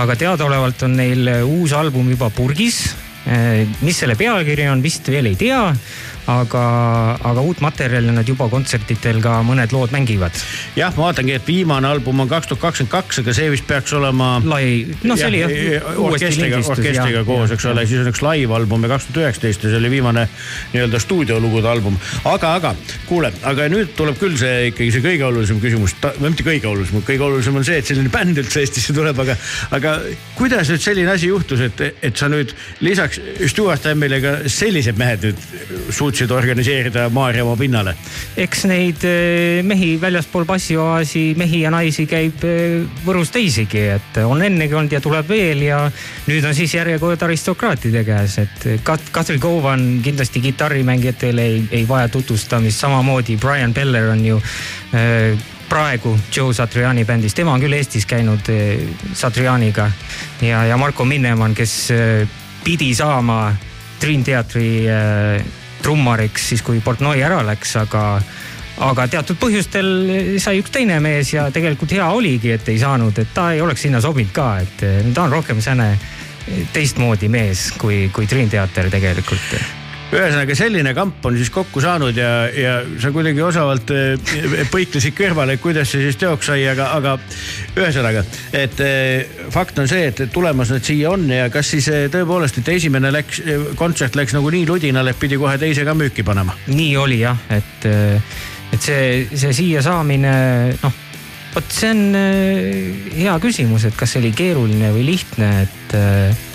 [SPEAKER 8] aga teadaolevalt on neil uus album juba purgis. mis selle pealkiri on, vist veel ei tea, aga, aga uut materjali nad juba kontsertidel ka mõned lood mängivad.
[SPEAKER 3] jah, ma vaatangi, et viimane album on kaks tuhat kakskümmend kaks, aga see vist peaks olema.
[SPEAKER 8] lai, noh, see oli jah.
[SPEAKER 3] orkestriga, orkestriga koos, eks ole, siis on üks live-album ja kaks tuhat üheksateist ja see oli viimane nii-öelda stuudiolugude album. aga, aga kuule, aga nüüd tuleb küll see ikkagi see kõige olulisem küsimus, või mitte kõige olulisem, kõige olulisem on see, et selline bänd üldse Eestisse tuleb, aga, aga kuidas nüüd selline asi juhtus, et, et sa nüüd lisaks Stuart Hammile ka sellised mehed nüüd suutsid organiseerida Maarjamaa pinnale?
[SPEAKER 8] eks neid eh, mehi väljaspool bassioaasi, mehi ja naisi käib eh, Võrus teisigi, et on ennegi olnud ja tuleb veel ja nüüd on siis järjekord aristokraatide käes, et Kat-, Katri Kovan kindlasti kitarrimängijatele ei, ei vaja tutvustamist, samamoodi Brian Beller on ju eh, praegu Joe Satriani bändis, tema on küll Eestis käinud Satrianiga ja, ja Marko Minnemann, kes pidi saama Dream Theatri äh, trummariks siis, kui Portnoy ära läks, aga, aga teatud põhjustel sai üks teine mees ja tegelikult hea oligi, et ei saanud, et ta ei oleks sinna sobinud ka, et ta on rohkem sääne teistmoodi mees kui, kui Dream Theater tegelikult
[SPEAKER 3] ühesõnaga selline kamp on siis kokku saanud ja, ja sa kuidagi osavalt eh, põiklesid kõrvale, kuidas see siis teoks sai, aga, aga ühesõnaga, et eh, fakt on see, et tulemas nad siia on ja kas siis eh, tõepoolest, et esimene läks, kontsert läks nagu nii ludinale, et pidi kohe teise ka müüki panema?
[SPEAKER 8] nii oli jah, et, et see, see siia saamine, noh, vot see on hea küsimus, et kas see oli keeruline või lihtne, et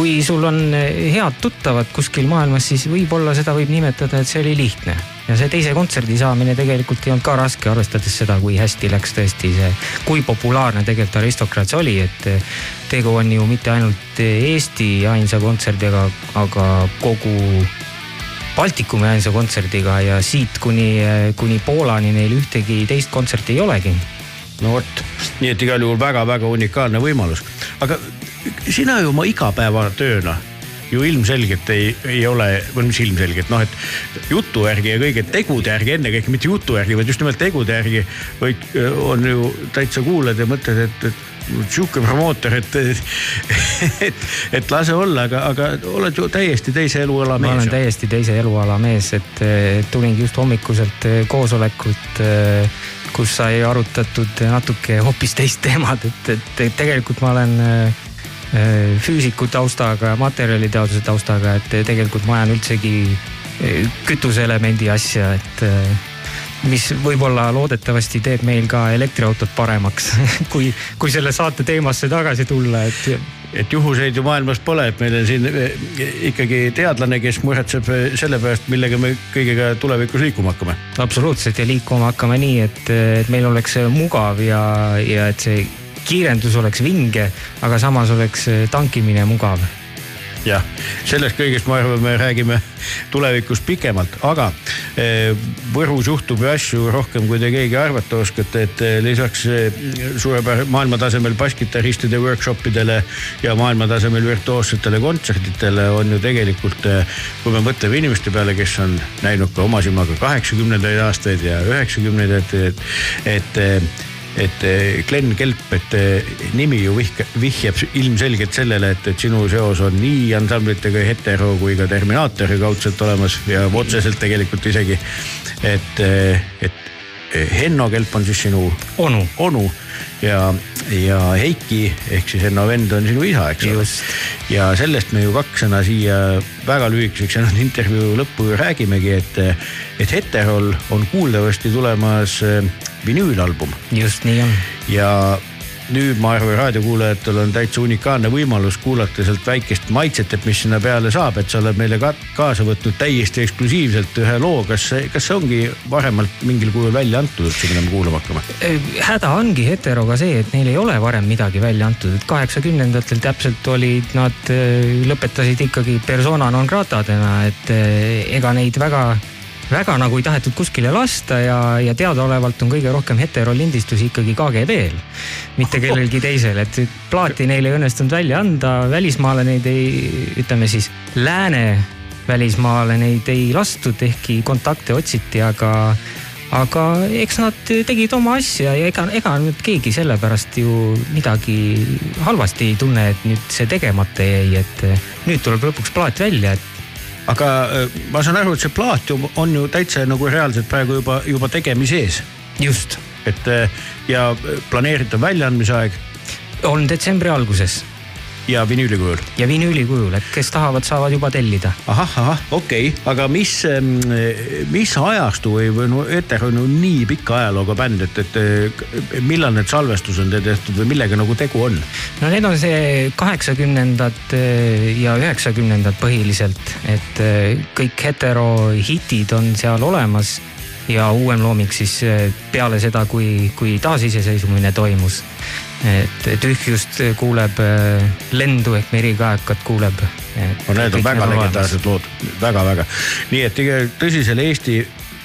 [SPEAKER 8] kui sul on äh, head tuttavad kuskil maailmas, siis võib-olla seda võib nimetada, et see oli lihtne. ja see teise kontserdi saamine tegelikult ei olnud ka raske, arvestades seda, kui hästi läks tõesti see, kui populaarne tegelikult Aristokraats oli, et äh, tegu on ju mitte ainult Eesti ainsa kontserdiga, aga kogu Baltikumi ainsa kontserdiga ja siit kuni, kuni Poolani neil ühtegi teist kontserti ei olegi.
[SPEAKER 3] no vot, nii et igal juhul väga-väga unikaalne võimalus, aga sina ju oma igapäevatööna ju ilmselgelt ei, ei ole, või mis ilmselgelt noh, et jutu järgi ja kõige tegude järgi ennekõike, mitte jutu järgi, vaid just nimelt tegude järgi võid, on ju täitsa kuulad ja mõtled, et, et sihuke promootor, et, et, et lase olla, aga, aga oled ju täiesti teise eluala
[SPEAKER 8] ma olen
[SPEAKER 3] mees.
[SPEAKER 8] täiesti teise eluala mees, et tulingi just hommikuselt koosolekult, kus sai arutatud natuke hoopis teist teemat, et, et tegelikult ma olen füüsiku taustaga, materjaliteaduse taustaga, et tegelikult ma ajan üldsegi äh, kütuseelemendi asja, et äh, mis võib-olla loodetavasti teeb meil ka elektriautot paremaks, [LAUGHS] kui, kui selle saate teemasse tagasi tulla, et
[SPEAKER 3] et juhuseid ju maailmas pole, et meil on siin ikkagi teadlane, kes muretseb selle pärast, millega me kõigega tulevikus liikuma hakkame.
[SPEAKER 8] absoluutselt ja liikuma hakkame nii, et, et meil oleks mugav ja, ja et see kiirendus oleks vinge, aga samas oleks tankimine mugav.
[SPEAKER 3] Jah, sellest kõigest ma arvan, me räägime tulevikus pikemalt, aga eh, Võrus juhtub ju asju rohkem, kui te keegi arvata oskate, et eh, lisaks eh, suurepärase maailmatasemel basskitarristide workshop idele ja maailmatasemel virtuoossetele kontsertidele on ju tegelikult, kui me mõtleme inimeste peale, kes on näinud ka oma silmaga kaheksakümnendaid aastaid ja üheksakümnendaid, et, et, et eh, Glen Kelp, et eh, nimi ju vihka, vihjab ilmselgelt sellele, et, et sinu seos on nii ansamblitega Hetero kui ka Terminaatori kaudselt olemas ja otseselt tegelikult isegi. et, et Henno Kelp on siis sinu
[SPEAKER 8] onu,
[SPEAKER 3] onu ja, ja Heiki ehk siis Henno vend on sinu isa, eks ole ja sellest me ju kaks sõna siia väga lühikeseks jäänud intervjuu lõppu räägimegi, et, et Heterol on kuuldavasti tulemas eh, vinüülalbum
[SPEAKER 8] just nii on.
[SPEAKER 3] ja nüüd ma arvan, raadiokuulajatel on täitsa unikaalne võimalus kuulata sealt väikest maitset, et mis sinna peale saab, et sa oled meile ka kaasa võtnud täiesti eksklusiivselt ühe loo, kas see, kas see ongi varemalt mingil kujul välja antud üldse, mida me kuulama hakkame?
[SPEAKER 8] häda ongi heteroga see, et neil ei ole varem midagi välja antud, et kaheksakümnendatel täpselt olid nad, lõpetasid ikkagi persona non gratadena, et eh, ega neid väga väga nagu ei tahetud kuskile lasta ja, ja teadaolevalt on kõige rohkem heterolindistusi ikkagi KGB-l, mitte kellelgi teisel, et plaati neil ei õnnestunud välja anda, välismaale neid ei, ütleme siis lääne välismaale neid ei lastud, ehkki kontakte otsiti, aga aga eks nad tegid oma asja ja ega, ega nüüd keegi sellepärast ju midagi halvasti ei tunne, et nüüd see tegemata jäi, et nüüd tuleb lõpuks plaat välja, et
[SPEAKER 3] aga äh, ma saan aru, et see plaat ju on ju täitsa nagu reaalselt praegu juba, juba tegemise ees.
[SPEAKER 8] just,
[SPEAKER 3] et äh, ja planeeritav väljaandmise aeg
[SPEAKER 8] on detsembri alguses
[SPEAKER 3] ja vinüüli kujul.
[SPEAKER 8] ja vinüüli kujul, et kes tahavad, saavad juba tellida.
[SPEAKER 3] ahah, ahah, okei okay., aga mis, mis ajastu või, või no Eter on ju nii pika ajalooga bänd, et, et millal need salvestused on tehtud või millega nagu tegu on?
[SPEAKER 8] no need on see kaheksakümnendad ja üheksakümnendad põhiliselt, et eh, kõik hetero hitid on seal olemas ja uuem looming siis eh, peale seda, kui, kui taasiseseisvumine toimus. Et tühjust kuuleb, lendu ehk merikaekat kuuleb.
[SPEAKER 3] no need on väga legendaarsed lood väga,, väga-väga. nii et tegelikult tõsisel Eesti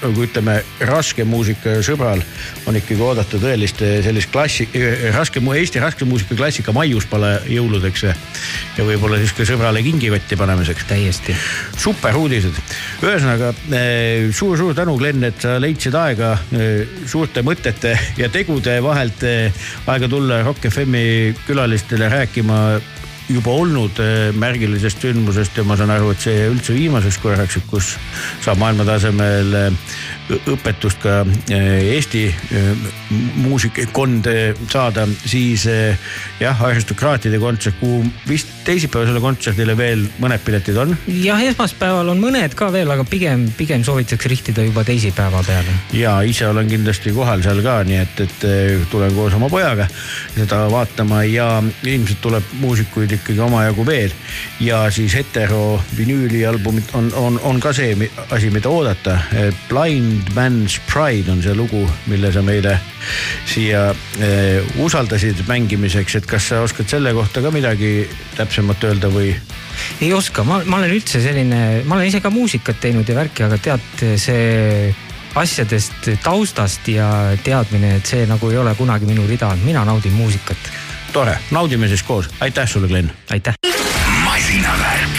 [SPEAKER 3] nagu ütleme, raske muusika sõbral on ikkagi oodata tõelist eh, sellist klassi, raske, Eesti raske muusika klassika maiuspala jõuludeks ja võib-olla siis ka sõbrale kingikotti panemiseks.
[SPEAKER 8] täiesti.
[SPEAKER 3] super uudised, ühesõnaga eh, suur-suur tänu, Glen, et sa leidsid aega eh, suurte mõtete ja tegude vahelt eh, aega tulla Rock FM-i külalistele rääkima juba olnud eh, märgilisest sündmusest ja ma saan aru, et see üldse viimaseks korraks, kus saab maailmatasemel eh, õpetust ka eh, Eesti eh, muusikakond eh, saada, siis eh, jah, aristokraatide kontsert, kuhu vist teisipäevasele kontserdile veel mõned piletid on
[SPEAKER 8] jah, esmaspäeval on mõned ka veel, aga pigem, pigem soovitaks rihtida juba teisipäeva peale.
[SPEAKER 3] ja ise olen kindlasti kohal seal ka, nii et, et eh, tulen koos oma pojaga seda vaatama ja ilmselt tuleb muusikuid ikkagi omajagu veel. ja siis hetero vinüülialbumid on, on, on ka see asi, mida oodata. Blind Man's Pride on see lugu, mille sa meile siia eh, usaldasid mängimiseks, et kas sa oskad selle kohta ka midagi täpsemat öelda või?
[SPEAKER 8] ei oska, ma, ma olen üldse selline, ma olen ise ka muusikat teinud ja värki, aga tead, see asjadest taustast ja teadmine, et see nagu ei ole kunagi minu rida olnud, mina naudin muusikat.
[SPEAKER 3] tore, naudime siis koos, aitäh sulle, Glen.
[SPEAKER 8] aitäh.
[SPEAKER 1] masinavärk.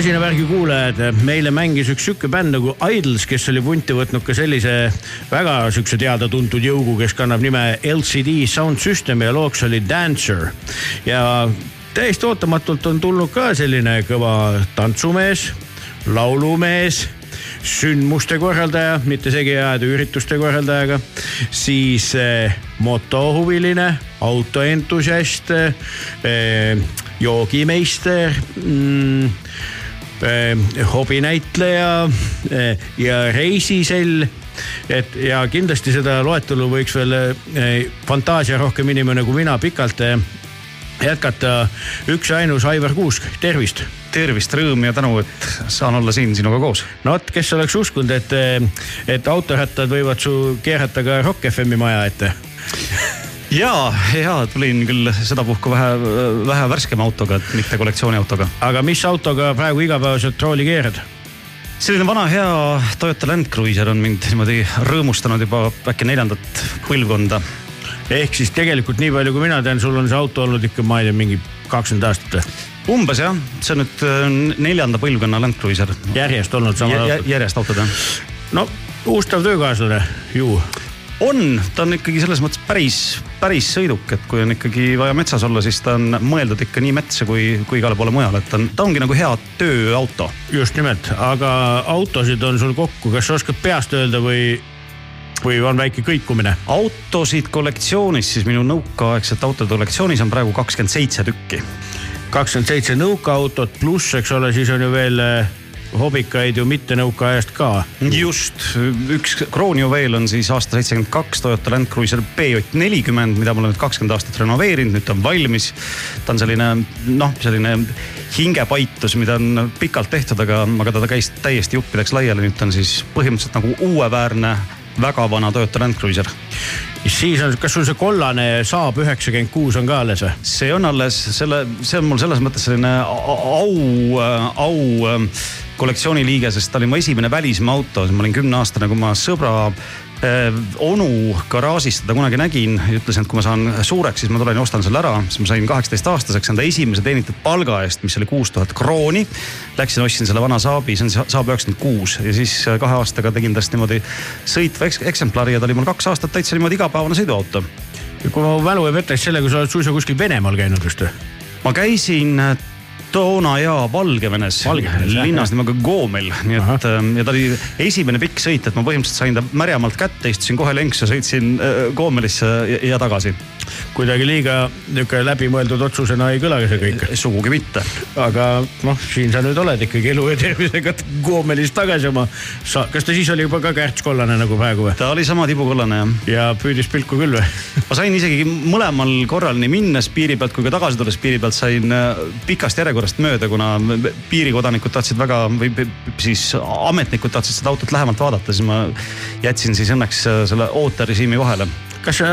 [SPEAKER 3] masinavärgi kuulajad, meile mängis üks sihuke bänd nagu Idols, kes oli punti võtnud ka sellise väga sihukese teada-tuntud jõugu, kes kannab nime LCD Sound System ja looks oli Dancer. Ja täiesti ootamatult on tulnud ka selline kõva tantsumees, laulumees sündmuste korraldaja, mitte segi ajada ürituste korraldajaga, siis eh, motohuviline, autoentusiast eh,, eh joogimeister mm,, Eh, hobinäitleja eh, ja reisisell et ja kindlasti seda loetelu võiks veel eh, fantaasiarohkem inimene kui mina pikalt jätkata üksainus Aivar Kuusk, tervist.
[SPEAKER 9] tervist, rõõm ja tänu, et saan olla siin sinuga koos.
[SPEAKER 3] no vot, kes oleks uskunud, et, et autorattad võivad su keerata ka Rock FM-i maja ette
[SPEAKER 9] ja, ja tulin küll sedapuhku vähe, vähe värskema autoga, et mitte kollektsiooniautoga.
[SPEAKER 3] aga mis autoga praegu igapäevaselt rooli keerad?
[SPEAKER 9] selline vana hea Toyota Land Cruiser on mind niimoodi rõõmustanud juba äkki neljandat põlvkonda.
[SPEAKER 3] ehk siis tegelikult nii palju, kui mina tean, sul on see auto olnud ikka, ma ei tea, mingi kakskümmend aastat või?
[SPEAKER 9] umbes jah, see on nüüd äh, neljanda põlvkonna Land Cruiser.
[SPEAKER 3] järjest olnud sama
[SPEAKER 9] ja,
[SPEAKER 3] auto?
[SPEAKER 9] järjest autod jah.
[SPEAKER 3] no ustav töökaaslane ju.
[SPEAKER 9] on, ta on ikkagi selles mõttes päris, päris sõiduk, et kui on ikkagi vaja metsas olla, siis ta on mõeldud ikka nii metsa kui, kui igale poole mujale, et ta on, ta ongi nagu hea tööauto.
[SPEAKER 3] just nimelt, aga autosid on sul kokku, kas sa oskad peast öelda või, või on väike kõikumine?
[SPEAKER 9] autosid kollektsioonis, siis minu nõukaaegsete autode kollektsioonis on praegu kakskümmend seitse tükki
[SPEAKER 3] kakskümmend seitse nõukaautot pluss, eks ole, siis on ju veel eh, hobikaid ju mitte nõukaajast ka.
[SPEAKER 9] just, üks kroonjuveel on siis aasta seitsekümmend kaks Toyota Land Cruiser PJ nelikümmend, mida ma olen nüüd kakskümmend aastat renoveerinud, nüüd ta on valmis. ta on selline noh, selline hingepaitus, mida on pikalt tehtud, aga, aga ta käis täiesti juppideks laiali, nüüd ta on siis põhimõtteliselt nagu uueväärne väga vana Toyota Land Cruiser.
[SPEAKER 3] siis on, kas sul see kollane Saab üheksakümmend kuus on ka alles või?
[SPEAKER 9] see on alles selle, see on mul selles mõttes selline au, au kollektsiooni liige, sest ta oli mu esimene välismaa auto, ma olin kümneaastane, kui ma sõbra äh, onu garaažis seda kunagi nägin ütlesin, et kui ma saan suureks, siis ma tulen ja ostan selle ära. siis ma sain kaheksateist aastaseks enda esimese teenitud palga eest, mis oli kuus tuhat krooni. Läksin, ostsin selle vana Saabi, see on Saab üheksakümmend kuus ja siis äh, kahe aastaga tegin tast niimoodi sõitva eks eksemplari ja ta oli mul kaks aastat täitsa niimoodi igapäevane sõiduauto.
[SPEAKER 3] kui mu mälu ei peta, siis sellega sa oled suisa kuskil Venemaal käinud vist või?
[SPEAKER 9] ma käisin äh, toona ja Valgevenes,
[SPEAKER 3] Valgevenes,
[SPEAKER 9] linnas nimega Gomel, nii et ähm, ja ta oli esimene pikk sõit, et ma põhimõtteliselt sain ta märjamalt kätte, istusin kohe lenks ja sõitsin äh, Gomelisse ja, ja tagasi.
[SPEAKER 3] Kuidagi liiga niisugune läbimõeldud otsusena ei kõlagi see kõik.
[SPEAKER 9] sugugi mitte.
[SPEAKER 3] aga noh, siin sa nüüd oled ikkagi elu ja tervisega [LAUGHS] Goomelis tagasi oma. sa, kas ta siis oli juba ka kärtskollane nagu praegu või?
[SPEAKER 9] ta oli sama tibukollane jah.
[SPEAKER 3] ja püüdis pilku küll või? [LAUGHS]
[SPEAKER 9] ma sain isegi mõlemal korral nii minnes piiri pealt kui ka tagasi tulles piiri pealt sain äh, pikast järjekorrast mööda, kuna piirikodanikud tahtsid väga või siis ametnikud tahtsid seda autot lähemalt vaadata, siis ma jätsin siis õnneks äh, selle ooterežiimi vahele
[SPEAKER 3] kas sa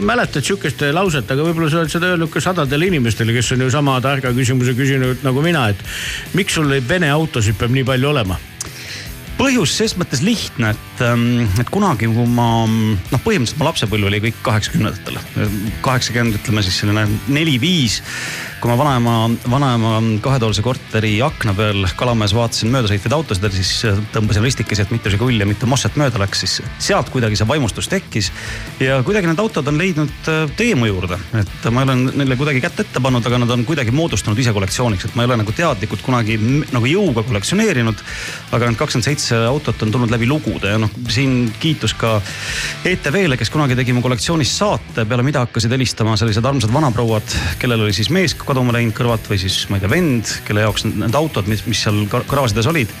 [SPEAKER 3] mäletad sihukest lauset, aga võib-olla sa oled seda öelnud ka sadadele inimestele, kes on ju sama targa küsimuse küsinud nagu mina, et miks sul neid Vene autosid peab nii palju olema?
[SPEAKER 9] põhjus ses mõttes lihtne, et, ähm, et kunagi, kui ma noh, põhimõtteliselt mu lapsepõlv oli kõik kaheksakümnendatel, kaheksakümmend, ütleme siis selline neli-viis. Kui ma vanaema, vanaema kahetoalise korteri akna peal Kalamäes vaatasin möödasõitvaid autosid, siis tõmbasin ristikesi, et mitu Žiguli ja mitu Mosset mööda läks, siis sealt kuidagi see vaimustus tekkis. ja kuidagi need autod on leidnud äh, teie mu juurde, et ma ei ole neile kuidagi kätt ette pannud, aga nad on kuidagi moodustanud ise kollektsiooniks, et ma ei ole nagu teadlikult kunagi nagu jõuga kollektsioneerinud. aga need kakskümmend seitse autot on tulnud läbi lugude ja noh, siin kiitus ka ETV-le, kes kunagi tegi mu kollektsioonist saate, peale mida hakkasid helistama sellised armsad vanaprouad, kellel oli siis mees kaduma läinud kõrvalt või siis ma ei tea, vend, kelle jaoks need, autod, mis, mis seal gar- garaažides olid,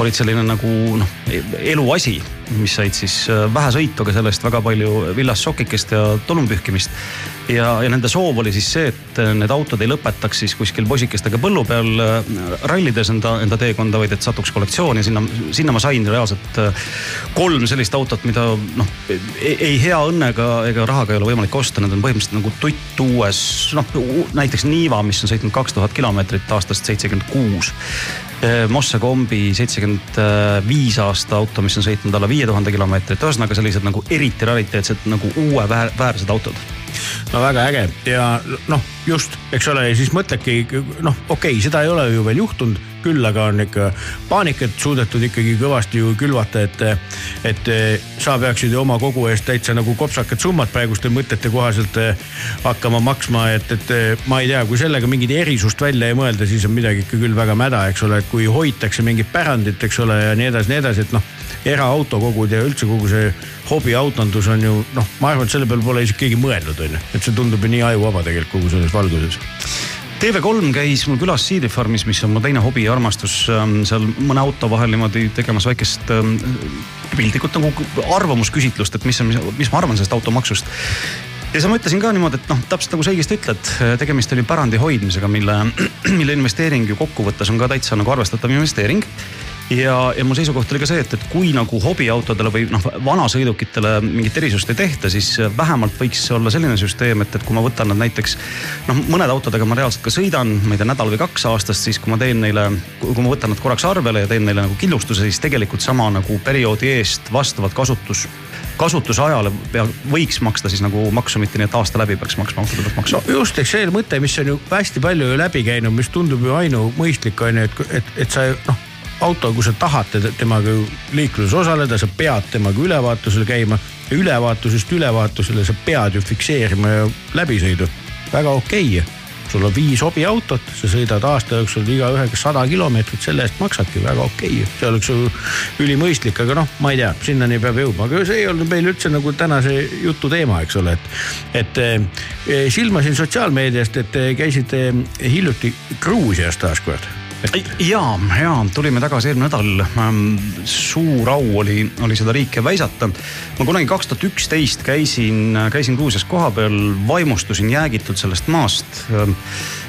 [SPEAKER 9] olid selline nagu noh, eluasi, mis said siis äh, vähe sõitu, aga selle eest väga palju villast sokikest ja tolmpühkimist. ja, ja nende soov oli siis see, et äh, need autod ei lõpetaks siis kuskil poisikestega põllu peal äh, rallides enda, enda teekonda, vaid et satuks kollektsiooni ja sinna, sinna ma sain reaalselt kolm sellist autot, mida noh, ei, hea õnnega ega rahaga ei ole võimalik osta, need on põhimõtteliselt nagu tutt uues, noh näiteks Niiva, mis on sõitnud kaks tuhat kilomeetrit aastast seitsekümmend kuus. Mosse kombi seitsekümmend viis aasta auto, mis on sõitnud alla viie tuhande kilomeetrit, ühesõnaga sellised nagu eriti rariteetsed nagu uueväärsed autod.
[SPEAKER 3] No väga äge. Ja noh, just, eks ole, ja siis mõtledki noh, okei okay,, seda ei ole ju veel juhtunud, küll aga on ikka paanikat suudetud ikkagi kõvasti ju külvata, et, et sa peaksid ju oma kogu eest täitsa nagu kopsakad summad praeguste mõtete kohaselt eh, hakkama maksma, et, et ma ei tea, kui sellega mingit erisust välja ei mõelda, siis on midagi ikka küll väga mäda, eks ole, et kui hoitakse mingit pärandit, eks ole, ja nii edasi, nii edasi, et noh, eraautokogud ja üldse kogu see hobiautondus on ju noh, ma arvan, et selle peale pole isegi keegi mõelnud, on ju, et see tundub ju nii ajuvaba tegelikult kogu selles valguses
[SPEAKER 9] TV3 käis mul külas Seedri farmis, mis on mu teine hobi ja armastus, seal mõne auto vahel niimoodi tegemas väikest ähm, piltlikult nagu arvamusküsitlust, et mis on, mis ma arvan sellest automaksust. Ja siis ma ütlesin ka niimoodi, et noh, täpselt nagu sa õigesti ütled, tegemist oli pärandi hoidmisega, mille, [CLEARS THROAT] mille investeering ju kokkuvõttes on ka täitsa nagu arvestatav investeering ja, ja mu seisukoht oli ka see, et, et kui nagu hobiautodele või noh, vanasõidukitele mingit erisust ei tehta, siis vähemalt võiks olla selline süsteem, et, et kui ma võtan nad näiteks noh, mõnede autodega ma reaalselt ka sõidan, ma ei tea, nädal või kaks aastas, siis kui ma teen neile, kui ma võtan nad korraks arvele ja teen neile nagu kindlustuse, siis tegelikult sama nagu perioodi eest vastavat kasutus kasutusajale võiks maksta siis nagu maksu, mitte nii, et aasta läbi peaks maksma autode pealt maksu.
[SPEAKER 3] no just, eks see mõte, mis on ju hästi palju ju läbi käinud, mis tundub ju ainumõistlik on ju, et, et, et sa noh auto, kui sa tahad temaga liikluses osaleda, sa pead temaga ülevaatusel käima ülevaatusest ülevaatusele sa pead ju fikseerima läbisõidu. väga okei okay. sul on viis hobiautot, sa sõidad aasta jooksul igaühega sada kilomeetrit, selle eest maksadki väga okei okay.. see oleks ju ülimõistlik, aga noh, ma ei tea, sinnani peab jõudma, aga see ei olnud meil üldse nagu tänase jutu teema, eks ole, et, et eh, silmasin sotsiaalmeediast, et te käisite hiljuti Gruusias taaskord
[SPEAKER 9] ja, ja tulime tagasi eelmine nädal. suur au oli, oli seda riike väisata. ma kunagi kaks tuhat üksteist käisin, käisin Gruusias kohapeal, vaimustusin jäägitult sellest maast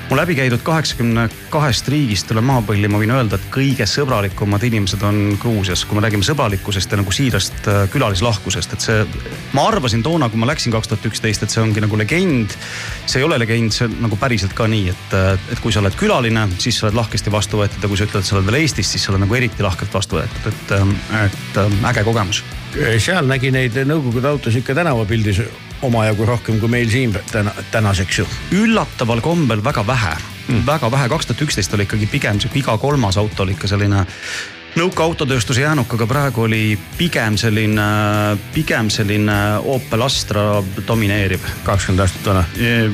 [SPEAKER 9] mu läbi käidud kaheksakümne kahest riigist üle maapõlli, ma võin öelda, et kõige sõbralikumad inimesed on Gruusias, kui me räägime sõbralikkusest ja nagu siirast äh, külalislahkusest, et see. ma arvasin toona, kui ma läksin kaks tuhat üksteist, et see ongi nagu legend. see ei ole legend, see on nagu päriselt ka nii, et, äh, et kui sa oled külaline, siis sa oled lahkesti vastu võetud ja kui sa ütled, et sa oled veel Eestis, siis sa oled nagu eriti lahkelt vastu võetud, et, äh, et äge kogemus.
[SPEAKER 3] seal nägi neid Nõukogude autosid ikka tänavapildis omajagu rohkem kui meil siin täna, tänaseks ju.
[SPEAKER 9] üllataval kombel väga vähe mm., väga vähe, kaks tuhat üksteist oli ikkagi pigem sihuke iga kolmas auto oli ikka selline nõukaautotööstuse jäänuk, aga praegu oli pigem selline, pigem selline Opel Astra domineeriv.
[SPEAKER 3] kakskümmend aastat vana.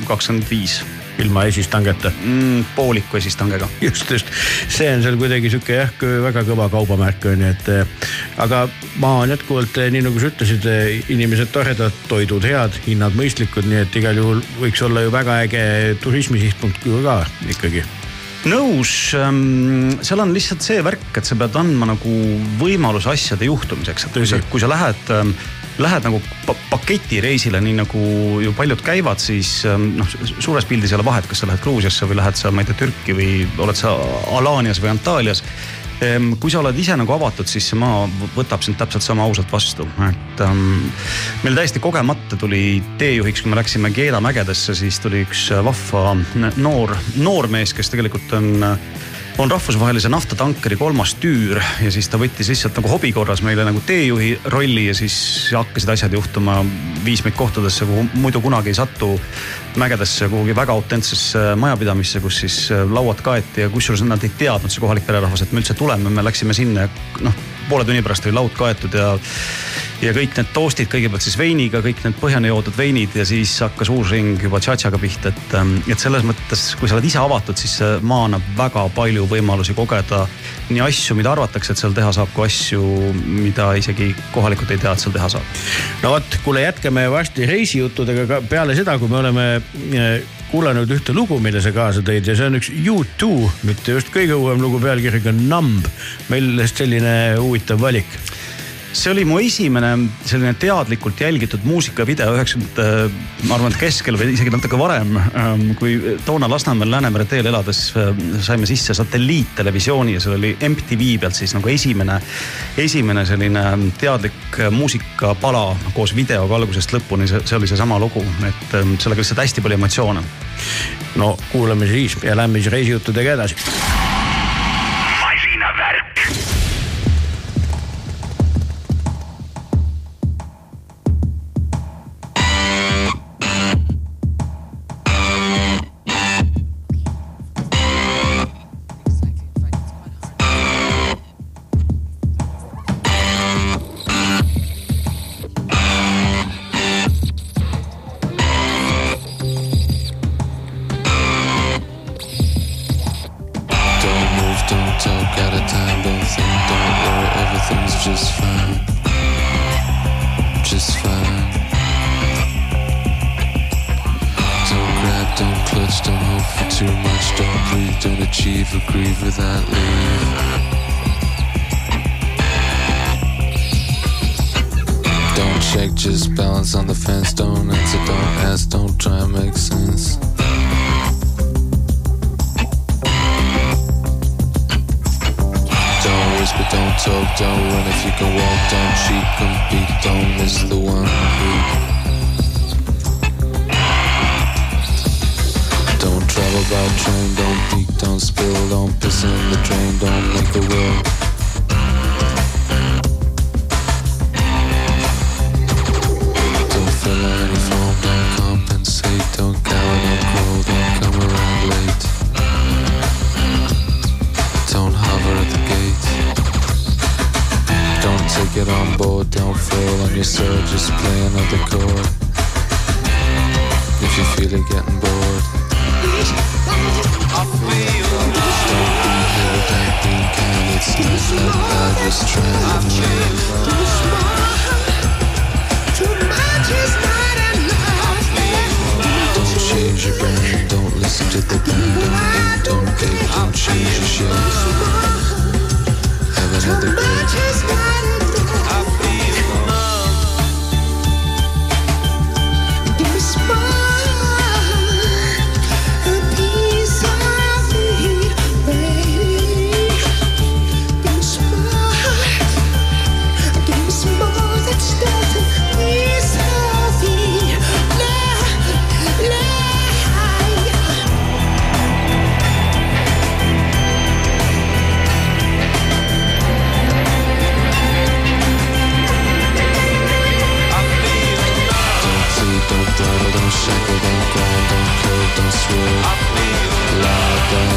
[SPEAKER 9] kakskümmend viis
[SPEAKER 3] ilma esistangeta
[SPEAKER 9] mm,. pooliku esistangega. [LAUGHS]
[SPEAKER 3] just, just, see on seal kuidagi sihuke jah, väga kõva kaubamärk on ju, et eh, aga maa on jätkuvalt eh, nii nagu sa ütlesid, eh, inimesed toredad, toidud head, hinnad mõistlikud, nii et igal juhul võiks olla ju väga äge turismisihtpunkt ka ikkagi
[SPEAKER 9] nõus, ähm, seal on lihtsalt see värk, et sa pead andma nagu võimaluse asjade juhtumiseks, et kui sa, kui sa lähed ähm, lähed nagu pa paketireisile, nii nagu ju paljud käivad, siis ähm, noh, suures pildis ei ole vahet, kas sa lähed Gruusiasse või lähed sa, ma ei tea, Türki või oled sa Alaanias või Antaalias. Ehm, kui sa oled ise nagu avatud, siis see maa võtab sind täpselt sama ausalt vastu, et ähm, meil täiesti kogemata tuli teejuhiks, kui me läksime Keela mägedesse, siis tuli üks vahva noor, noormees, kes tegelikult on on rahvusvahelise naftatankeri kolmas tüür ja siis ta võttis lihtsalt nagu hobi korras meile nagu teejuhi rolli ja siis hakkasid asjad juhtuma. viis meid kohtadesse, kuhu muidu kunagi ei satu mägedesse kuhugi väga autentsesse majapidamisse, kus siis lauad kaeti ja kusjuures nad ei teadnud, see kohalik pererahvas, et me üldse tuleme, me läksime sinna ja noh, poole tunni pärast oli laud kaetud ja ja kõik need toastid kõigepealt siis veiniga, kõik need põhjani joodud veinid ja siis hakkas uus ring juba tšatšaga pihta, et, ähm, et selles mõttes, kui sa oled ise avatud, siis see maa annab väga palju võimalusi kogeda nii asju, mida arvatakse, et seal teha saab, kui asju, mida isegi kohalikud ei tea, et seal teha saab.
[SPEAKER 3] no vot, kuule, jätkame varsti reisijuttudega ka peale seda, kui me oleme äh, kuulanud ühte lugu, mille sa kaasa tõid ja see on üks U2, mitte just kõige uuem lugu pealkirjaga Numb. millest selline huvitav valik?
[SPEAKER 9] See oli mu esimene selline teadlikult jälgitud muusikavideo üheksakümnendate, ma arvan, et keskel või isegi natuke varem. kui toona Lasnamäel Läänemere teel elades saime sisse satelliittelevisiooni ja seal oli MTV pealt siis nagu esimene, esimene selline teadlik muusikapala koos videoga algusest lõpuni, see, oli seesama lugu, et sellega lihtsalt hästi palju emotsioone.
[SPEAKER 3] no kuulame siis ja lähme siis reisijuttudega edasi.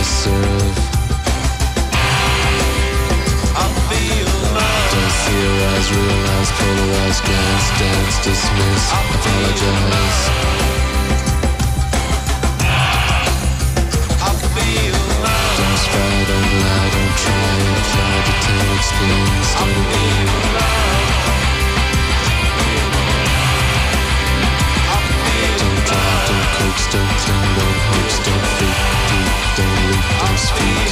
[SPEAKER 10] surf, I. Theorize, realize, polarize, dance, dismiss, apologize. Don't spy, don't lie, don't try, apply, detect, explain, don't cling, don't don't fake, deep, don't leak, don't speak.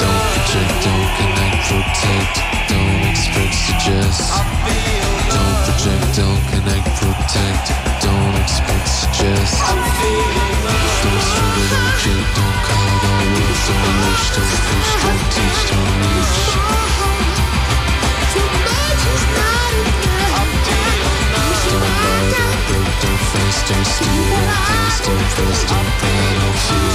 [SPEAKER 10] Don't project, don't connect, protect, don't expect, suggest. Don't project, don't connect, protect, don't expect, suggest. Don't struggle, don't cheat, don't call, don't wait, don't wish, don't fish, don't teach, don't reach. Don't don't face, don't steal, don't feel.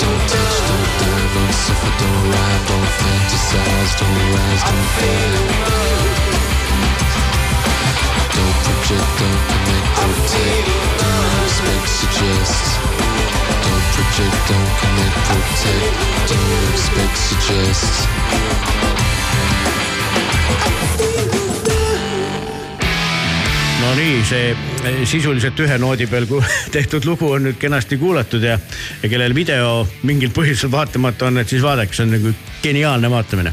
[SPEAKER 10] Don't touch, dare, don't suffer, don't rhyme, don't fantasize, don't rise, don't fall. Don't project, don't connect, protect, don't expect, suggest. Don't project, don't connect, protect, don't expect, suggest.
[SPEAKER 3] No nii, see eh, sisuliselt ühe noodi peal [LAUGHS] tehtud lugu on nüüd kenasti kuulatud ja, ja kellel video mingil põhjusel vaatamata on, et siis vaadake, see on nagu geniaalne vaatamine.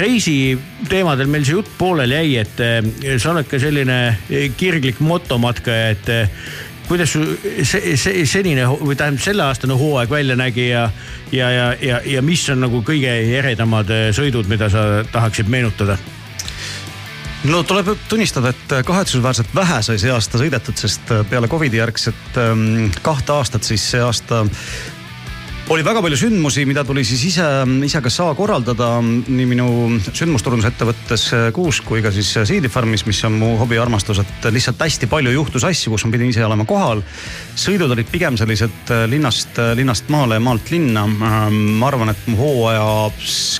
[SPEAKER 3] reisi teemadel meil see jutt pooleli jäi, et eh, sa oled ka selline eh, kirglik motomatkaja, et kuidas su see, see senine või tähendab selleaastane hooaeg välja nägi ja, ja, ja, ja, ja mis on nagu kõige eredamad sõidud, mida sa tahaksid meenutada?
[SPEAKER 9] No tuleb tunnistada, et kahetsusväärselt vähe sai see aasta sõidetud, sest peale Covidi järgset ähm, kahte aastat, siis see aasta oli väga palju sündmusi, mida tuli siis ise, ise ka saa korraldada nii minu sündmusturundusettevõttes Kuusk kui ka siis Seedi Farmis, mis on mu hobiarmastus, et lihtsalt hästi palju juhtus asju, kus ma pidin ise olema kohal. sõidud olid pigem sellised linnast, linnast maale ja maalt linna. ma arvan, et mu hooaja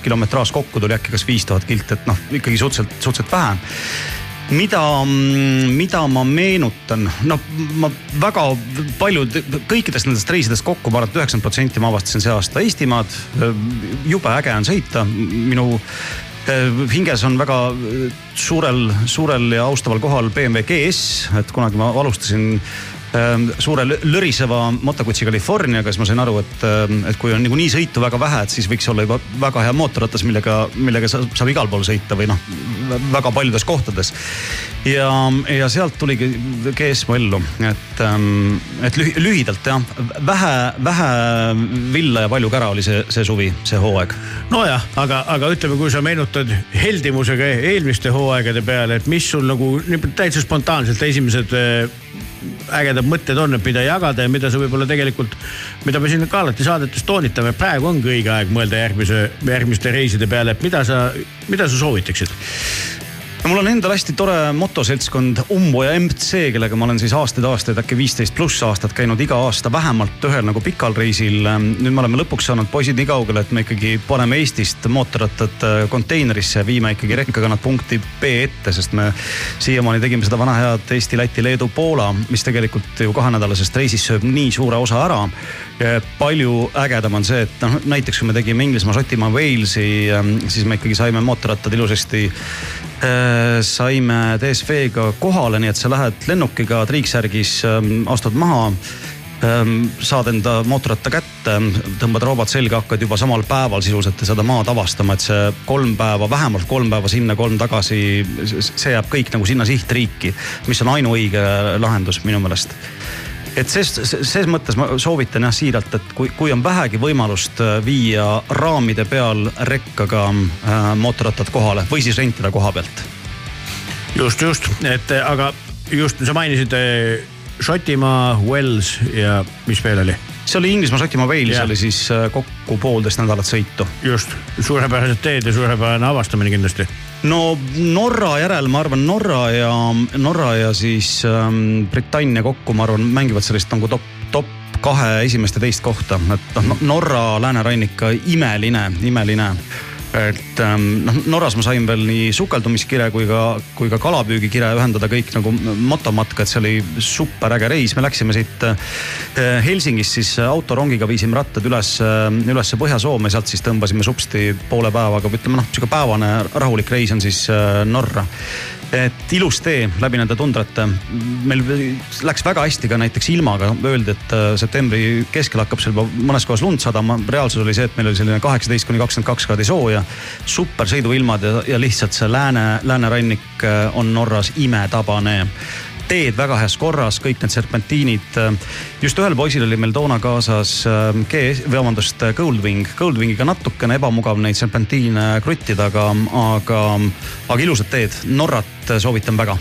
[SPEAKER 9] kilometraaž kokku tuli äkki kas viis tuhat kilti, et noh, ikkagi suhteliselt, suhteliselt vähe mida, mida ma meenutan, noh, ma väga palju kõikidest nendest reisidest kokku, ma arvan, et üheksakümmend protsenti ma avastasin see aasta Eestimaad. jube äge on sõita, minu eh, hinges on väga eh, suurel, suurel ja austaval kohal BMW GS, et kunagi ma alustasin suure lö- löriseva motokutsi Californiaga, siis ma sain aru, et, ähm, et kui on niikuinii sõitu väga vähe, et siis võiks olla juba väga hea mootorratas, millega, millega sa- saab igal pool sõita või noh, väga paljudes kohtades. Ja, ja sealt tuligi GS mu ellu, et, et lühi, lühidalt jah, vähe, vähe villa ja palju kära oli see, see suvi, see hooaeg.
[SPEAKER 3] nojah, aga, aga ütleme, kui sa meenutad heldimusega eelmiste hooaegade peale, et mis sul nagu täitsa spontaanselt esimesed äh, ägedad mõtted on, et mida jagada ja mida sa võib-olla tegelikult, mida me siin ka alati saadetes toonitame, praegu ongi õige aeg mõelda järgmise, järgmiste reiside peale, et mida sa, mida sa soovitaksid?
[SPEAKER 9] No mul on endal hästi tore motoseltskond Umbo ja MC, kellega ma olen siis aastaid-aastaid, äkki viisteist pluss aastat käinud iga aasta vähemalt ühel nagu pikal reisil. nüüd me oleme lõpuks saanud poisid nii kaugele, et me ikkagi paneme Eestist mootorrattad äh, konteinerisse ja viime ikkagi rekkaga nad punkti B ette, sest me siiamaani tegime seda vana head Eesti, Läti, Leedu, Poola, mis tegelikult ju kahenädalasest reisist sööb nii suure osa ära. palju ägedam on see, et noh, näiteks kui me tegime Inglismaa, Šotimaa, Walesi, siis me ikkagi saime mootorrattad ilusasti saime DSV-ga kohale, nii et sa lähed lennukiga triiksärgis, astud maha saad enda mootorratta kätte, tõmbad roobad selga, hakkad juba samal päeval sisuliselt seda maad avastama, et see kolm päeva, vähemalt kolm päeva sinna, kolm tagasi, see jääb kõik nagu sinna sihtriiki, mis on ainuõige lahendus minu meelest et ses, ses mõttes ma soovitan jah siiralt, et kui, kui on vähegi võimalust äh, viia raamide peal rekkaga äh, mootorrattad kohale või siis rentida koha pealt.
[SPEAKER 3] just, just, et aga just sa mainisid eh, Šotimaa, Wales ja mis veel oli?
[SPEAKER 9] see oli Inglismaa, Šotimaa, Wales oli siis äh, kokku poolteist nädalat sõitu.
[SPEAKER 3] just, suurepärased teed ja suurepärane avastamine kindlasti.
[SPEAKER 9] No Norra järel ma arvan, Norra ja, Norra ja siis ähm, Britannia kokku, ma arvan, mängivad sellist nagu top, top kahe esimest ja teist kohta, et noh, Norra läänerannik imeline, imeline et ähm, noh, Norras ma sain veel nii sukeldumiskire kui ka, kui ka kalapüügikire ühendada kõik nagu motomatka, et see oli super äge reis, me läksime siit äh, Helsingist siis autorongiga viisime rattad üles, üles Põhja-Soome, sealt siis tõmbasime supsti poole päevaga, ütleme noh, sihuke päevane rahulik reis on siis äh, Norra et ilus tee läbi nende tundrate. meil läks väga hästi ka näiteks ilmaga, öeldi, et äh, septembri keskel hakkab seal juba mõnes kohas lund sadama. reaalsus oli see, et meil oli selline kaheksateist kuni kakskümmend kaks kraadi sooja. super sõiduilmad ja, ja lihtsalt see lääne, läänerannik äh, on Norras imetabane teed väga heas korras, kõik need serpentiinid. just ühel poisil oli meil toona kaasas äh, või vabandust, Goldwing. Goldwingiga natukene ebamugav neid serpentiine kruttida, aga, aga, aga ilusad teed. Norrat soovitan väga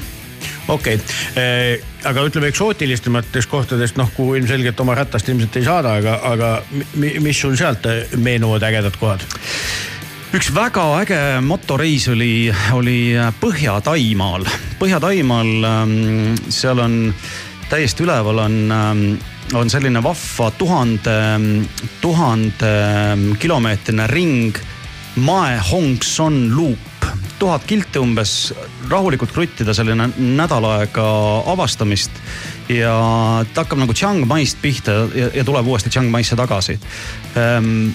[SPEAKER 3] okei okay. aga ütleme eksootilisematest kohtadest, noh, kuhu ilmselgelt oma ratast ilmselt ei saada, aga, aga mi, mis sul sealt meenuvad ägedad kohad?
[SPEAKER 9] Üks väga äge motoreis oli, oli Põhja-Taimaal. Põhja-Taimaal, seal on täiesti üleval on, on selline vahva tuhande, tuhande kilomeetrine ring. Mae Hong Son Loop, tuhat kilti umbes, rahulikult kruttida selline nädal aega avastamist ja ta hakkab nagu Chiang Maist pihta ja, ja tuleb uuesti Chiang Maisse tagasi ähm,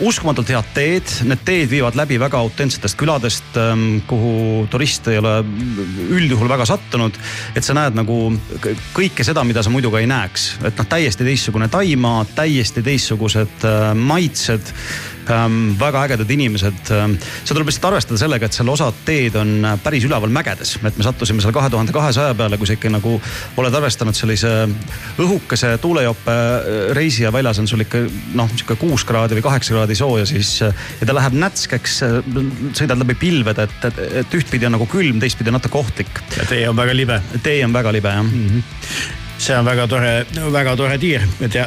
[SPEAKER 9] uskumatult head teed, need teed viivad läbi väga autentsetest küladest, kuhu turist ei ole üldjuhul väga sattunud. et sa näed nagu kõike seda, mida sa muidu ka ei näeks, et noh, täiesti teistsugune Taimaa, täiesti teistsugused äh, maitsed ähm, väga ägedad inimesed. see tuleb lihtsalt arvestada sellega, et seal osad teed on päris üleval mägedes, et me sattusime seal kahe tuhande kahesaja peale, kui sa ikka nagu oled arvestanud sellise õhukese tuulejope reisi ja väljas on sul ikka noh, sihuke kuus kraadi või kaheksa kraadi sooja, siis ja ta läheb nätskeks, sõidad läbi pilvede, et, et, et ühtpidi on nagu külm, teistpidi on natuke ohtlik.
[SPEAKER 3] ja tee on väga libe.
[SPEAKER 9] tee on väga libe jah mm. -hmm
[SPEAKER 3] see on väga tore, väga tore tiir, et ja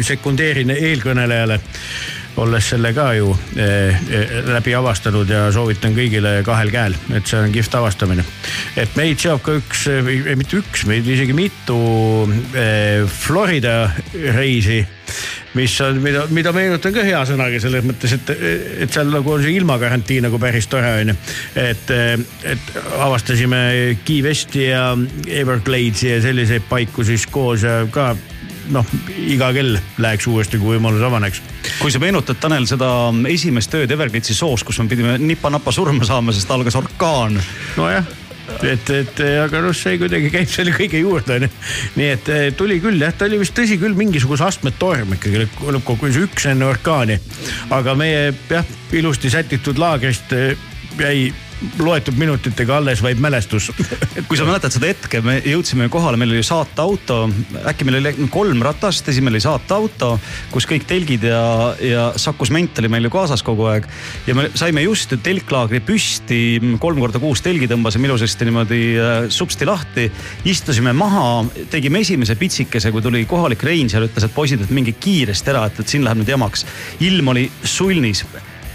[SPEAKER 3] sekundeerin eelkõnelejale olles selle ka ju eh, läbi avastanud ja soovitan kõigile kahel käel, et see on kihvt avastamine. et meid seob ka üks, mitte üks, meid isegi mitu eh, Florida reisi mis on, mida, mida meenutan ka hea sõnaga selles mõttes, et, et seal nagu on see ilmakarantiin nagu päris tore on ju. et, et avastasime Key Westi ja Evergladesi ja selliseid paiku siis koos ja ka noh, iga kell läheks uuesti, kui võimalus avaneks.
[SPEAKER 9] kui sa meenutad, Tanel, seda esimest ööd Evergladesi soos, kus me pidime nipa-napa surma saama, sest algas orkaan.
[SPEAKER 3] nojah et, et aga noh, see kuidagi käib selle kõige juurde onju. nii et eh, tuli küll jah, ta oli vist tõsi küll mingisuguse astme torm ikkagi lõpp- lõppkokkuvõttes üks enne orkaani. aga meie jah, ilusti sätitud laagrist eh, jäi loetud minutitega alles vaid mälestus. [LAUGHS]
[SPEAKER 9] kui sa mäletad seda hetke, me jõudsime kohale, meil oli saateauto, äkki meil oli kolm ratast, esimene oli saateauto, kus kõik telgid ja, ja Saku Sment oli meil ju kaasas kogu aeg. ja me saime just telklaagri püsti, kolm korda kuus telgi tõmbasime ilusasti niimoodi äh, supsti lahti. istusime maha, tegime esimese pitsikese, kui tuli kohalik Reinser, ütles, et poisid, et minge kiiresti ära, et, et siin läheb nüüd jamaks. ilm oli sulnis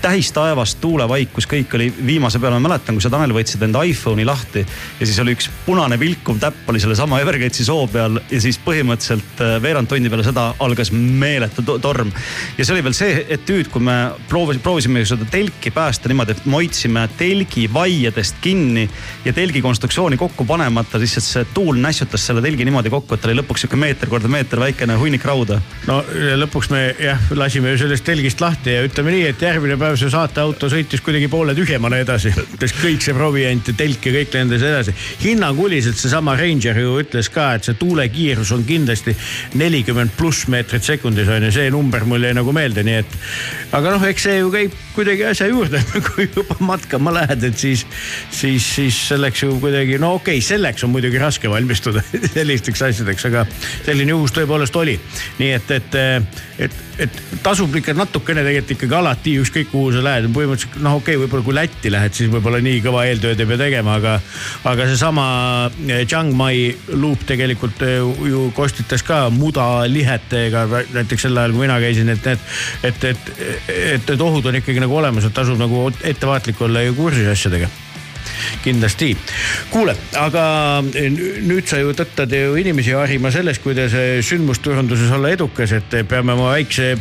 [SPEAKER 9] täis taevast, tuulevaikus, kõik oli viimase peale, ma mäletan, kui sa Tanel võtsid enda iPhone'i lahti ja siis oli üks punane vilkuv täpp oli sellesama Evergatesi soo peal ja siis põhimõtteliselt äh, veerand tundi peale seda algas meeletu to- torm. ja see oli veel see etüüd, kui me proovisime, proovisime seda telki päästa niimoodi, et me hoidsime telgi vaiadest kinni ja telgi konstruktsiooni kokku panemata, lihtsalt see tuul nässutas selle telgi niimoodi kokku, et ta oli lõpuks sihuke meeter korda meeter väikene hunnik rauda.
[SPEAKER 3] no lõpuks me jah, lasime ju sellest telgist lahti ja ütleme nii, et järgmine päev see saateauto sõitis kuidagi poole tühjemana edasi. sest kõik see provient ja telk ja kõik lendas edasi. hinnanguliselt seesama Ranger ju ütles ka, et see tuulekiirus on kindlasti nelikümmend pluss meetrit sekundis on ju, see number mul jäi nagu meelde, nii et. aga noh, eks see ju käib kuidagi asja juurde, [LAUGHS] kui juba matkama lähed, et siis, siis, siis selleks ju kuidagi, no okei okay,, selleks on muidugi raske valmistuda [LAUGHS] sellisteks asjadeks, aga selline juhus tõepoolest oli. nii et, et, et, et tasub ikka natukene tegelikult ikkagi alati ükskõik kuhu sa lähed, põhimõtteliselt noh, okei okay,, võib-olla kui Lätti lähed, siis võib-olla nii kõva eeltööd ei pea tegema, aga, aga seesama eh, Chiang Mai luup tegelikult eh, ju kostitas ka mudalihetega näiteks sel ajal, kui mina käisin, et need, et, et, et need ohud on ikkagi nagu olemas, et tasub nagu ettevaatlik olla ja kursis asjadega kindlasti. kuule, aga nüüd sa ju tõttad ju inimesi harima sellest, kuidas sündmusturunduses olla edukas, et peame oma väikse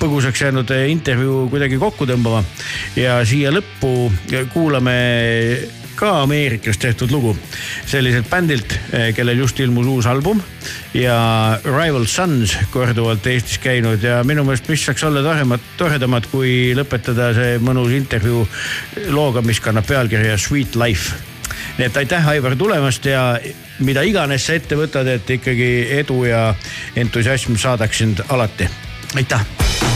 [SPEAKER 3] põgusaks jäänud intervjuu kuidagi kokku tõmbama. ja siia lõppu kuulame ka Ameerikas tehtud lugu selliselt bändilt, kellel just ilmus uus album ja Rival Sons korduvalt Eestis käinud ja minu meelest, mis saaks olla toremat, toredamat, kui lõpetada see mõnus intervjuu looga, mis kannab pealkirja Sweet Life. nii et aitäh, Aivar tulemast ja mida iganes sa ette võtad, et ikkagi edu ja entusiasm saadaks sind alati. aitäh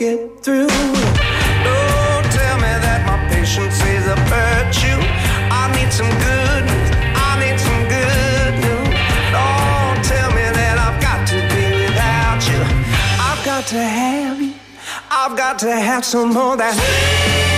[SPEAKER 11] get through. Don't tell me that my patience is a virtue. I need some good news. I need some good news. Don't tell me that I've got to be without you. I've got to have you. I've got to have some more that.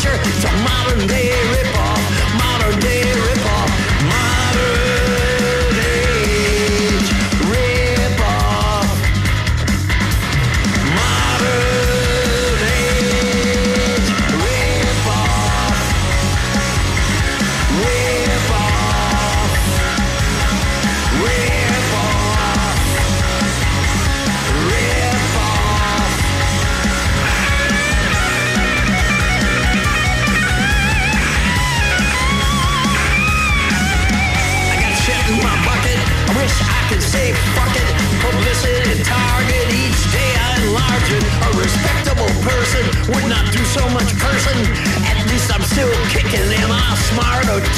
[SPEAKER 12] future.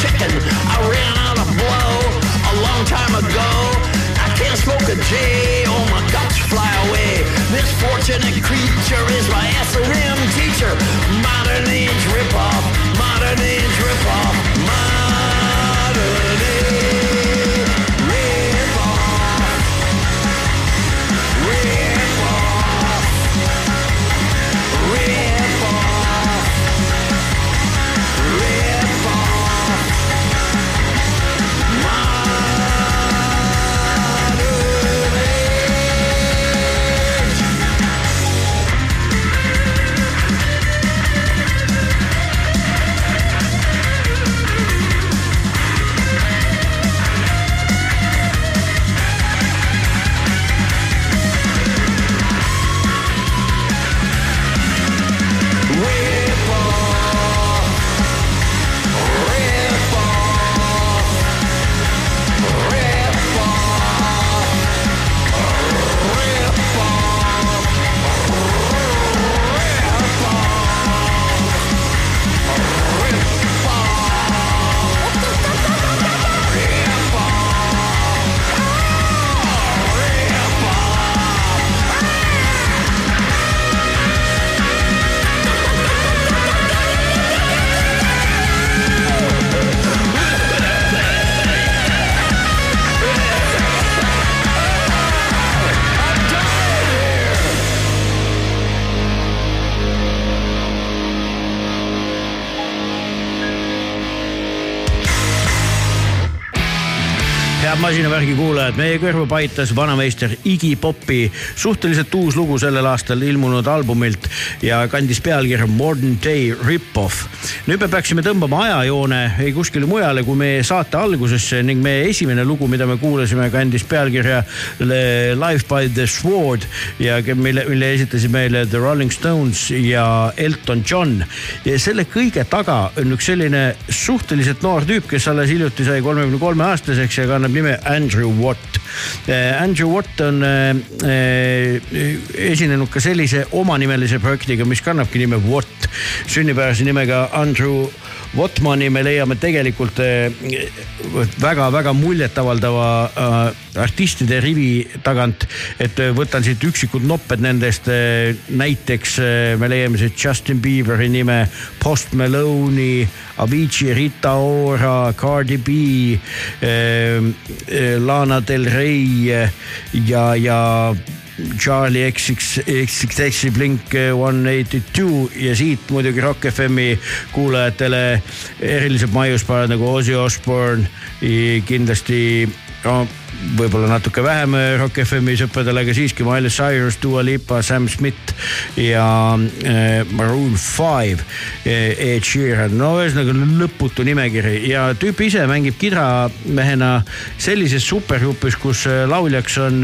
[SPEAKER 12] Chicken? I ran out of blow a long time ago. I can't smoke a J or my guts fly away. This fortunate creature is my S&M teacher. Modern age ripoff.
[SPEAKER 3] Masinavärgi kuulajad, meie kõrva paitas vanameister Iggy Popi suhteliselt uus lugu sellel aastal ilmunud albumilt ja kandis pealkirja Modern Day Rip-Off. nüüd me peaksime tõmbama ajajoone ei kuskile mujale kui meie saate algusesse ning meie esimene lugu, mida me kuulasime, kandis pealkirja Life by the Sword ja mille, mille esitasid meile The Rolling Stones ja Elton John. ja selle kõige taga on üks selline suhteliselt noor tüüp, kes alles hiljuti sai kolmekümne kolme aastaseks ja kannab nime Andrew Watt. Andrew Watt on äh, äh, esinenud ka sellise omanimelise projektiga, mis kannabki nime Watt. sünnipärase nimega Andrew Wattmani me leiame tegelikult väga-väga muljetavaldava äh, artistide rivi tagant, et äh, võtan siit üksikud nopped nendest. näiteks äh, me leiame siit Justin Bieberi nime, Post Malone'i, Avicii, Rita Ora, Cardi B, Lana Del Rey ja, ja Charlie XX, XXX Blink One Eighty Two ja siit muidugi Rock FM-i kuulajatele erilised maiuspärad nagu Ozzy Osbourne, kindlasti no, võib-olla natuke vähem Rock FM-i sõpradele, aga siiski Miley Cyrus, Dua Lipa, Sam Smith ja äh, Maroon Five, Ed Sheeran, no ühesõnaga lõputu nimekiri ja tüüp ise mängib kidramehena sellises supergrupis, kus lauljaks on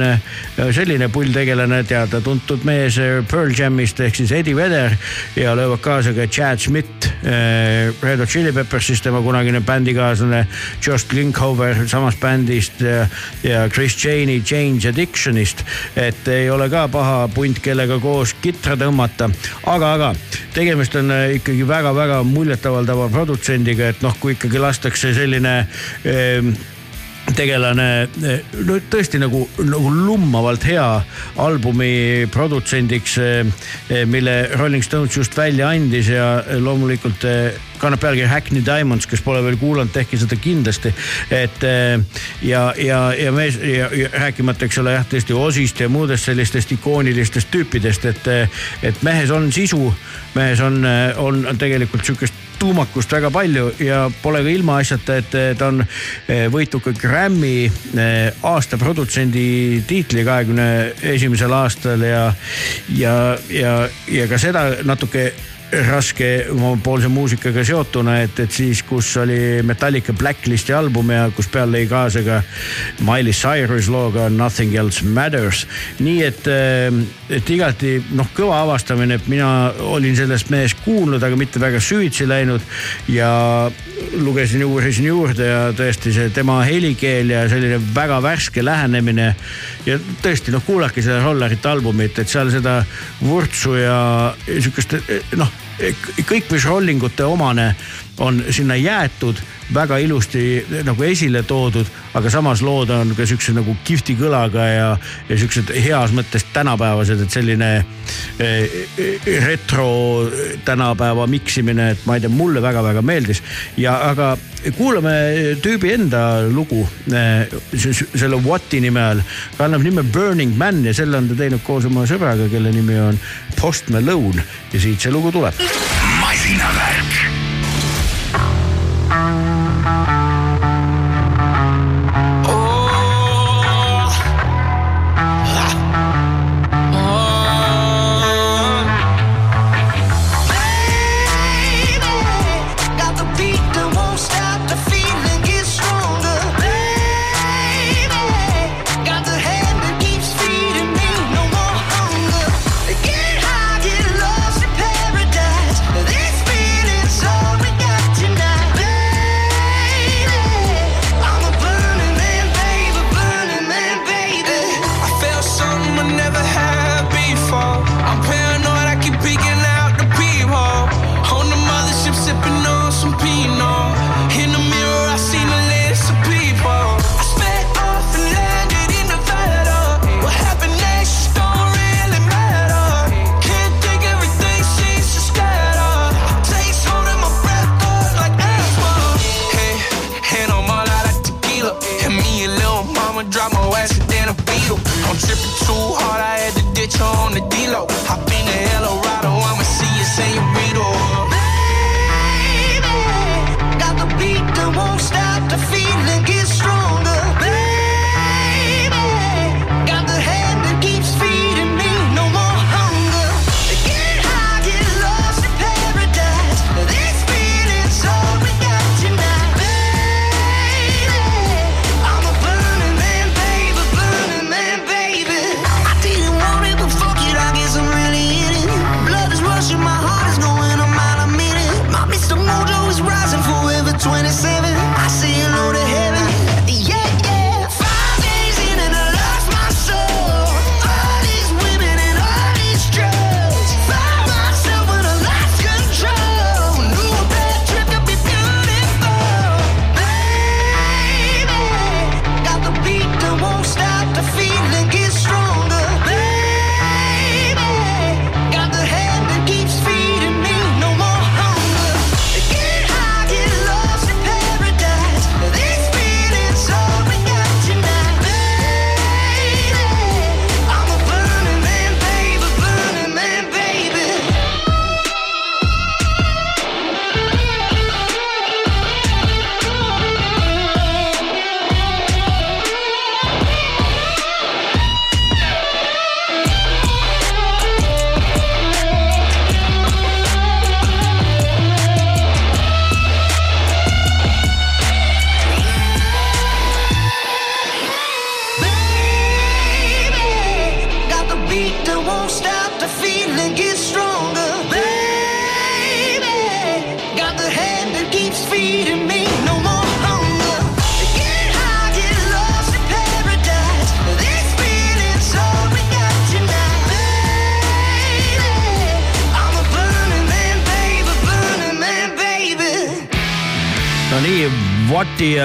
[SPEAKER 3] selline pulltegelane, teada-tuntud mees Pearl Jamist ehk siis Eddie Vedder ja löövad kaasa ka Chad Smith äh, Red Hot Chili Peppersist, tema kunagine bändikaaslane Josh Klinghoffer samast bändist ja, ja Chris Chaney Change Addictionist. et ei ole ka paha punt, kellega koos kitra tõmmata, aga, aga tegemist on äh, ikkagi väga-väga muljetavaldava produtsendiga, et noh, kui ikkagi lastakse selline ähm, tegelane, no tõesti nagu, nagu lummavalt hea albumi produtsendiks, mille Rolling Stones just välja andis ja loomulikult eh, kannab pealkiri Hackney Diamonds, kes pole veel kuulanud, tehke seda kindlasti. et eh, ja, ja, ja mees ja, ja rääkimata, eks ole jah, tõesti Ozist ja muudest sellistest ikoonilistest tüüpidest, et, et mehes on sisu, mehes on, on tegelikult sihukest tuumakust väga palju ja pole ka ilmaasjata, et ta on eh, võitnud ka Grammy eh, aasta produtsendi tiitli kahekümne esimesel aastal ja, ja, ja, ja ka seda natuke raske omapoolse muusikaga seotuna, et, et siis, kus oli Metallica Blacklisti album ja kus peal lõi kaasa ka Miley Cyrus looga Nothing Else Matters. nii et, et igati noh, kõva avastamine, et mina olin sellest mehest kuulnud, aga mitte väga süvitsi läinud ja lugesin, uurisin juurde ja tõesti see tema helikeel ja selline väga värske lähenemine. ja tõesti noh, kuulake seda Rollerit albumit, et seal seda vurtsu ja sihukest noh, kõik, mis rollingute omane on sinna jäetud väga ilusti nagu esile toodud, aga samas lood on ka siukse nagu kihvti kõlaga ja, ja siuksed heas mõttes tänapäevased, et selline eh, retro tänapäeva miksimine, et ma ei tea, mulle väga-väga meeldis ja, aga kuulame tüübi enda lugu eh, selle What'i nime all. kannab nime Burning Man ja selle on ta teinud koos oma sõbraga, kelle nimi on Post Malone ja siit see lugu tuleb.
[SPEAKER 1] masinavärk
[SPEAKER 3] Bye.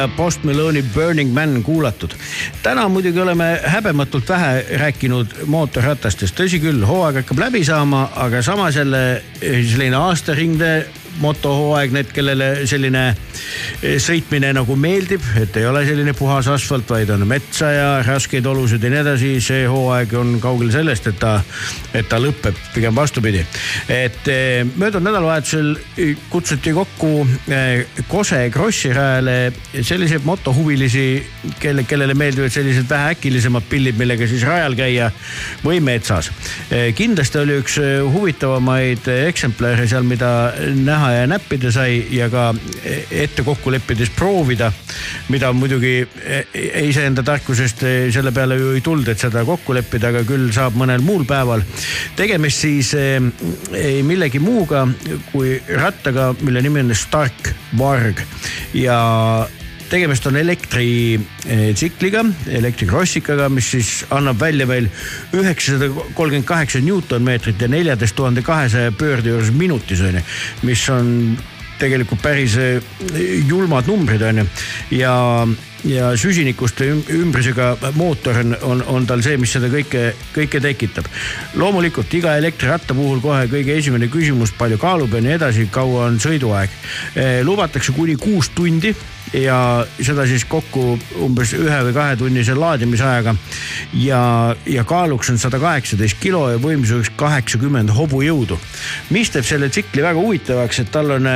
[SPEAKER 3] Ja Post Malone'i Burning Man kuulatud. täna muidugi oleme häbematult vähe rääkinud mootorratastest, tõsi küll, hooaeg hakkab läbi saama, aga samas jälle selline aastaringne motohooaeg, need, kellele selline eh, sõitmine nagu meeldib, et ei ole selline puhas asfalt, vaid on metsa ja raskeid olusid ja nii edasi, see hooaeg on kaugel sellest, et ta, et ta lõpeb, pigem vastupidi. et eh, möödunud nädalavahetusel kutsuti kokku eh, Kose Krossi rajale selliseid motohuvilisi, kelle, kellele meeldivad sellised vähe äkilisemad pillid, millega siis rajal käia või metsas. kindlasti oli üks huvitavamaid eksemplare seal, mida näha ja näppida sai ja ka ette kokku leppides proovida, mida muidugi iseenda tarkusest selle peale ju ei tulnud, et seda kokku leppida, aga küll saab mõnel muul päeval. tegemist siis ei millegi muuga kui rattaga, mille nimi on Stark Varg ja tegemist on elektritsikliga, elektrikrossikaga, mis siis annab välja veel üheksasada kolmkümmend kaheksa Newtonmeetrit ja neljateist tuhande kahesaja pöörde juures minutis on ju, mis on tegelikult päris eh, julmad numbrid on ju ja ja süsinikust ümbrusega mootor on, on, on tal see, mis seda kõike, kõike tekitab. loomulikult iga elektriratta puhul kohe kõige esimene küsimus, palju kaalub ja nii edasi, kaua on sõiduaeg. lubatakse kuni kuus tundi ja seda siis kokku umbes ühe või kahetunnise laadimisajaga. ja, ja kaaluks on sada kaheksateist kilo ja võimsuseks kaheksakümmend hobujõudu. mis teeb selle tsikli väga huvitavaks, et tal on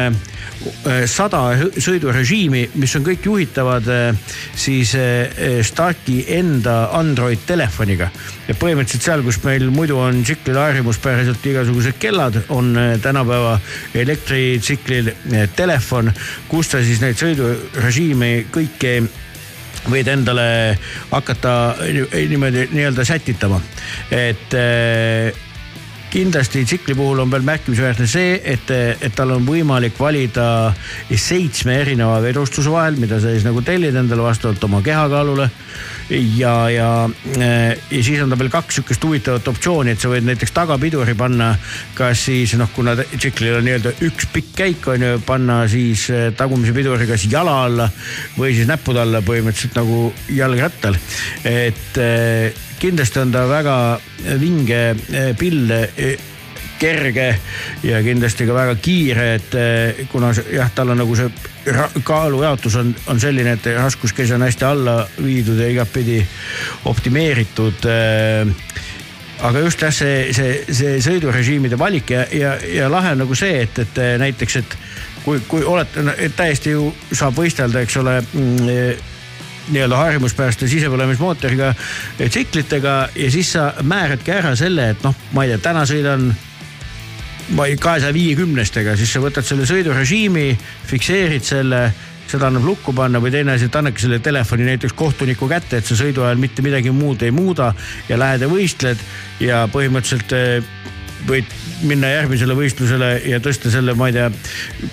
[SPEAKER 3] sada sõidurežiimi, mis on kõik juhitavad siis Starki enda Android telefoniga. ja põhimõtteliselt seal, kus meil muidu on tsiklil harjumuspäraselt igasugused kellad, on tänapäeva elektritsiklil telefon, kus ta siis neid sõidurežiime kõiki võid endale hakata niimoodi nii-öelda sätitama, et kindlasti tsikli puhul on veel märkimisväärne see, et, et tal on võimalik valida seitsme erineva vedustuse vahel, mida sa siis nagu tellid endale vastavalt oma kehakaalule. ja, ja, ja siis on ta veel kaks sihukest huvitavat optsiooni, et sa võid näiteks tagapiduri panna, kas siis noh, kuna tsiklil on nii-öelda üks pikk käik on ju, panna siis tagumise piduri kas jala alla või siis näppude alla põhimõtteliselt nagu jalgrattal. et kindlasti on ta väga vinge pill, kerge ja kindlasti ka väga kiire, et kuna jah, tal on nagu see kaalujaotus on, on selline, et raskuskese on hästi alla viidud ja igatpidi optimeeritud aga just jah, see, see, see sõidurežiimide valik ja, ja, ja lahe on nagu see, et, et näiteks, et kui, kui olete, täiesti ju saab võistelda, eks ole mm, nii-öelda harjumuspäraste sisepõlemismootoriga tsiklitega ja siis sa määradki ära selle, et noh, ma ei tea, täna sõidan ma ei, kahesaja viiekümnestega, siis sa võtad selle sõidurežiimi, fikseerid selle, seda annab lukku panna või teine asi, et annadki selle telefoni näiteks kohtuniku kätte, et sa sõidu ajal mitte midagi muud ei muuda ja lähed ja võistled ja põhimõtteliselt võid minna järgmisele võistlusele ja tõsta selle, ma ei tea,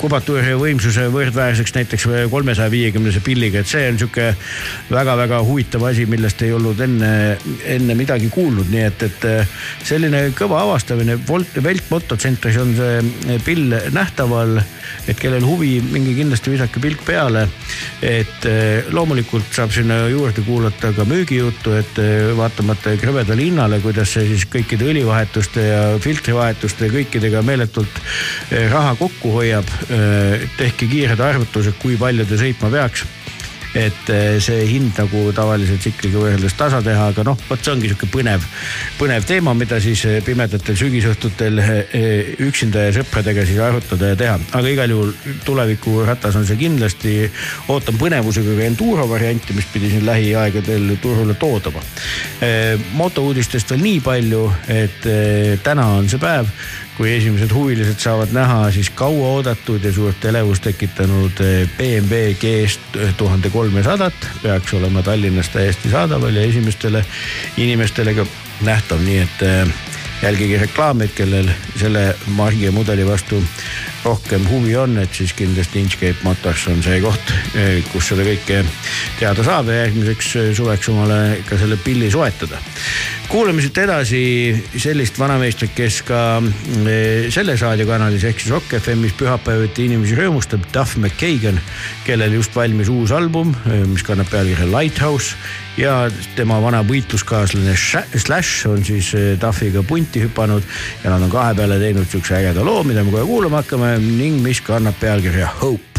[SPEAKER 3] kubatuuri võimsuse võrdväärseks näiteks kolmesaja viiekümnese pilliga, et see on sihuke väga-väga huvitav asi, millest ei olnud enne, enne midagi kuulnud, nii et, et selline kõva avastamine. Volt, Velt mototsentris on see pill nähtaval, et kellel huvi, minge kindlasti visake pilk peale. et loomulikult saab sinna juurde kuulata ka müügijuttu, et vaatamata krõbedale hinnale, kuidas see siis kõikide õlivahetuste ja filtrivahetuste ja kõikidega meeletult raha kokku hoiab. tehke kiired arvutused, kui palju te sõitma peaks et see hind nagu tavalise tsikliga võrreldes tasa teha, aga noh, vot see ongi sihuke põnev, põnev teema, mida siis pimedatel sügisõhtutel üksinda ja sõpradega siis arutada ja teha. aga igal juhul tulevikuratas on see kindlasti. ootan põnevusega ka enduro varianti, mis pidi siin lähiaegadel turule toodama. motouudistest veel nii palju, et täna on see päev kui esimesed huvilised saavad näha siis kauaoodatud ja suurt elevust tekitanud BMW GS tuhande kolmesadat. peaks olema Tallinnas täiesti saadaval ja esimestele inimestele ka nähtav, nii et jälgige reklaame, kellel selle margi ja mudeli vastu rohkem huvi on, et siis kindlasti Inchcape Motors on see koht, kus seda kõike teada saab ja järgmiseks suveks omale ka selle pilli soetada
[SPEAKER 11] kuulame siit edasi sellist vanameistrit, kes ka eh, selle raadiokanalis ehk siis Rock FM-is pühapäeviti inimesi rõõmustab, Duff McKagan, kellel just valmis uus album, eh, mis kannab pealkirja Lighthouse ja tema vana võitluskaaslane Slash on siis eh, Duffiga punti hüpanud ja nad on kahe peale teinud siukse ägeda loo, mida me kohe kuulama hakkame ning mis kannab pealkirja Hope.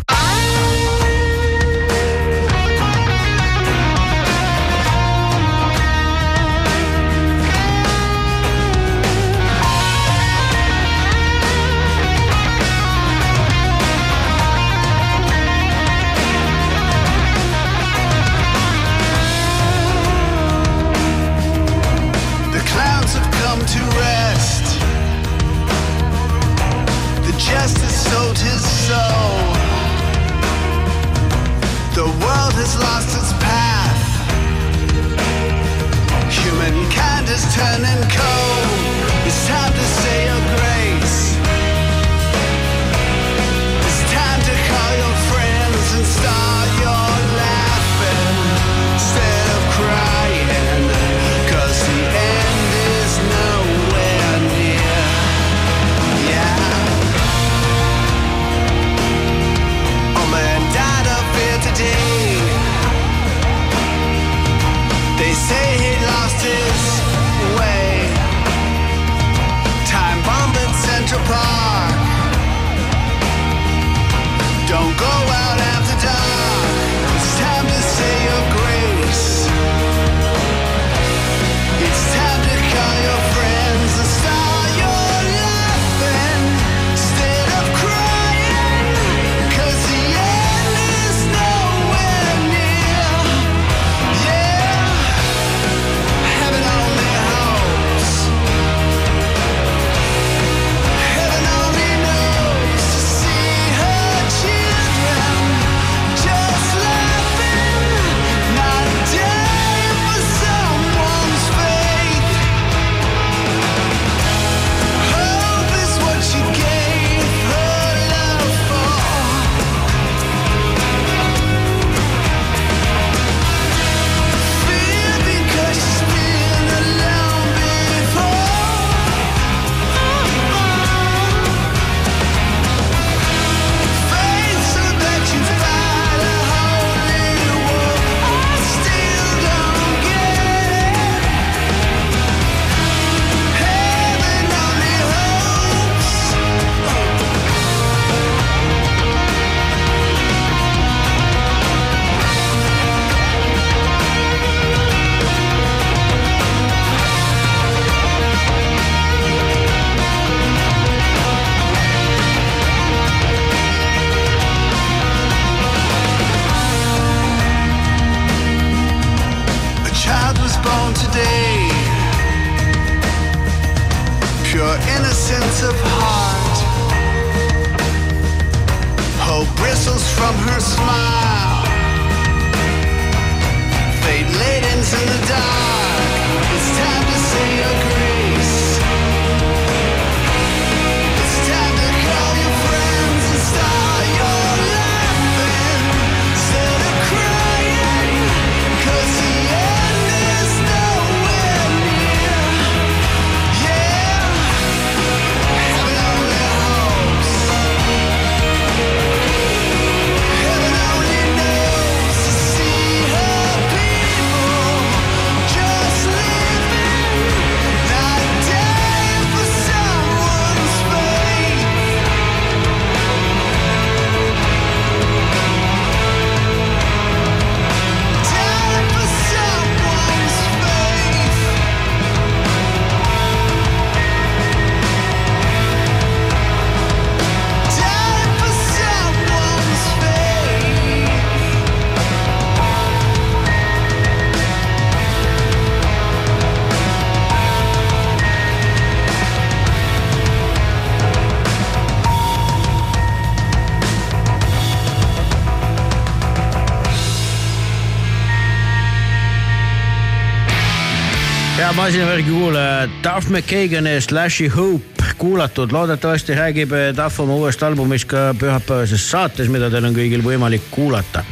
[SPEAKER 11] masinavärgikuulaja Duff McKagane Slashi Hope kuulatud, loodetavasti räägib Duff oma uuest albumist ka pühapäevases saates, mida teil on kõigil võimalik kuulata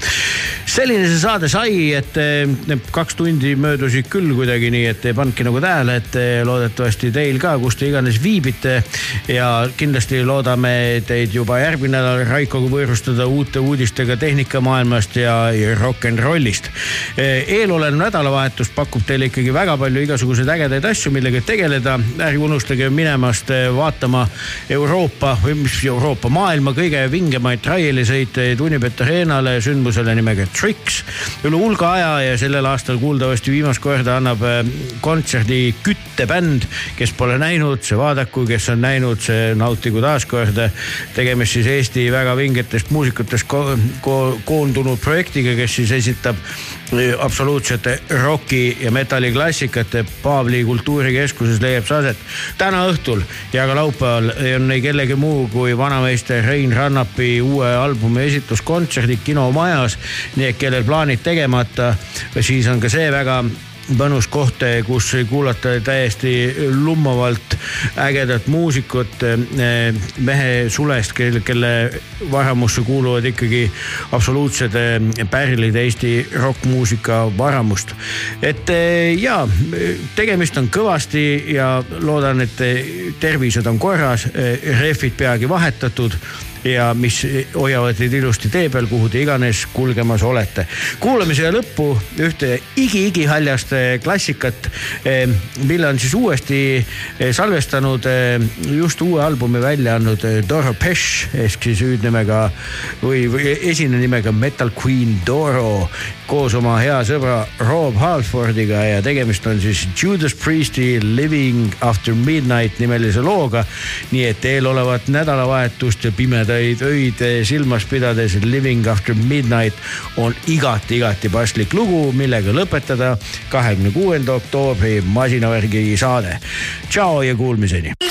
[SPEAKER 3] selline see saade sai, et eh, kaks tundi möödusid küll kuidagi nii, et ei pannudki nagu tähele, et eh, loodetavasti teil ka, kus te iganes viibite. ja kindlasti loodame teid juba järgmine nädal Raikoga võõrustada uute uudistega tehnikamaailmast ja, ja rock n rollist. eelolev nädalavahetus pakub teile ikkagi väga palju igasuguseid ägedaid asju, millega tegeleda. ärge unustage minemast eh, vaatama Euroopa või mis Euroopa, maailma kõige vingemaid trailisõiteid Unibet Arenale sündmusele nimega Tricks. üle hulga aja ja sellel aastal kuuldavasti viimast korda annab eh, kontserdi küttebänd, kes pole näinud, see vaadaku, kes on näinud, see nautigu taaskord. tegemist siis Eesti väga vingetest muusikutest ko ko koondunud projektiga, kes siis esitab absoluutsete roki ja metalli klassikate Paavli kultuurikeskuses leiab see aset täna õhtul ja ka laupäeval on ei kellegi muu kui vanameister Rein Rannapi uue albumi esituskontserdid kinomajas. nii et kellel plaanid tegemata, siis on ka see väga mõnus koht, kus kuulata täiesti lummavalt ägedat muusikut eh, mehe sulest, kelle, kelle varamusse kuuluvad ikkagi absoluutsed eh, pärlid Eesti rokkmuusika varamust. et eh, ja tegemist on kõvasti ja loodan, et tervised on korras, rehvid peagi vahetatud ja mis hoiavad teid ilusti tee peal, kuhu te iganes kulgemas olete. kuulame siia lõppu ühte igi-igihaljast klassikat, mille on siis uuesti salvestanud just uue albumi välja andnud Doro Pesh ehk siis hüüdnimega või, või esinenimega Metal Queen Doro koos oma hea sõbra Rob Halfordiga ja tegemist on siis Judas Priesti Living After Midnight nimelise looga. nii et eelolevat nädalavahetust ja pimedaid öid silmas pidades Living After Midnight on igati, igati paslik lugu, millega lõpetada kahekümne kuuenda oktoobri masinavärgi saade. tšau ja kuulmiseni.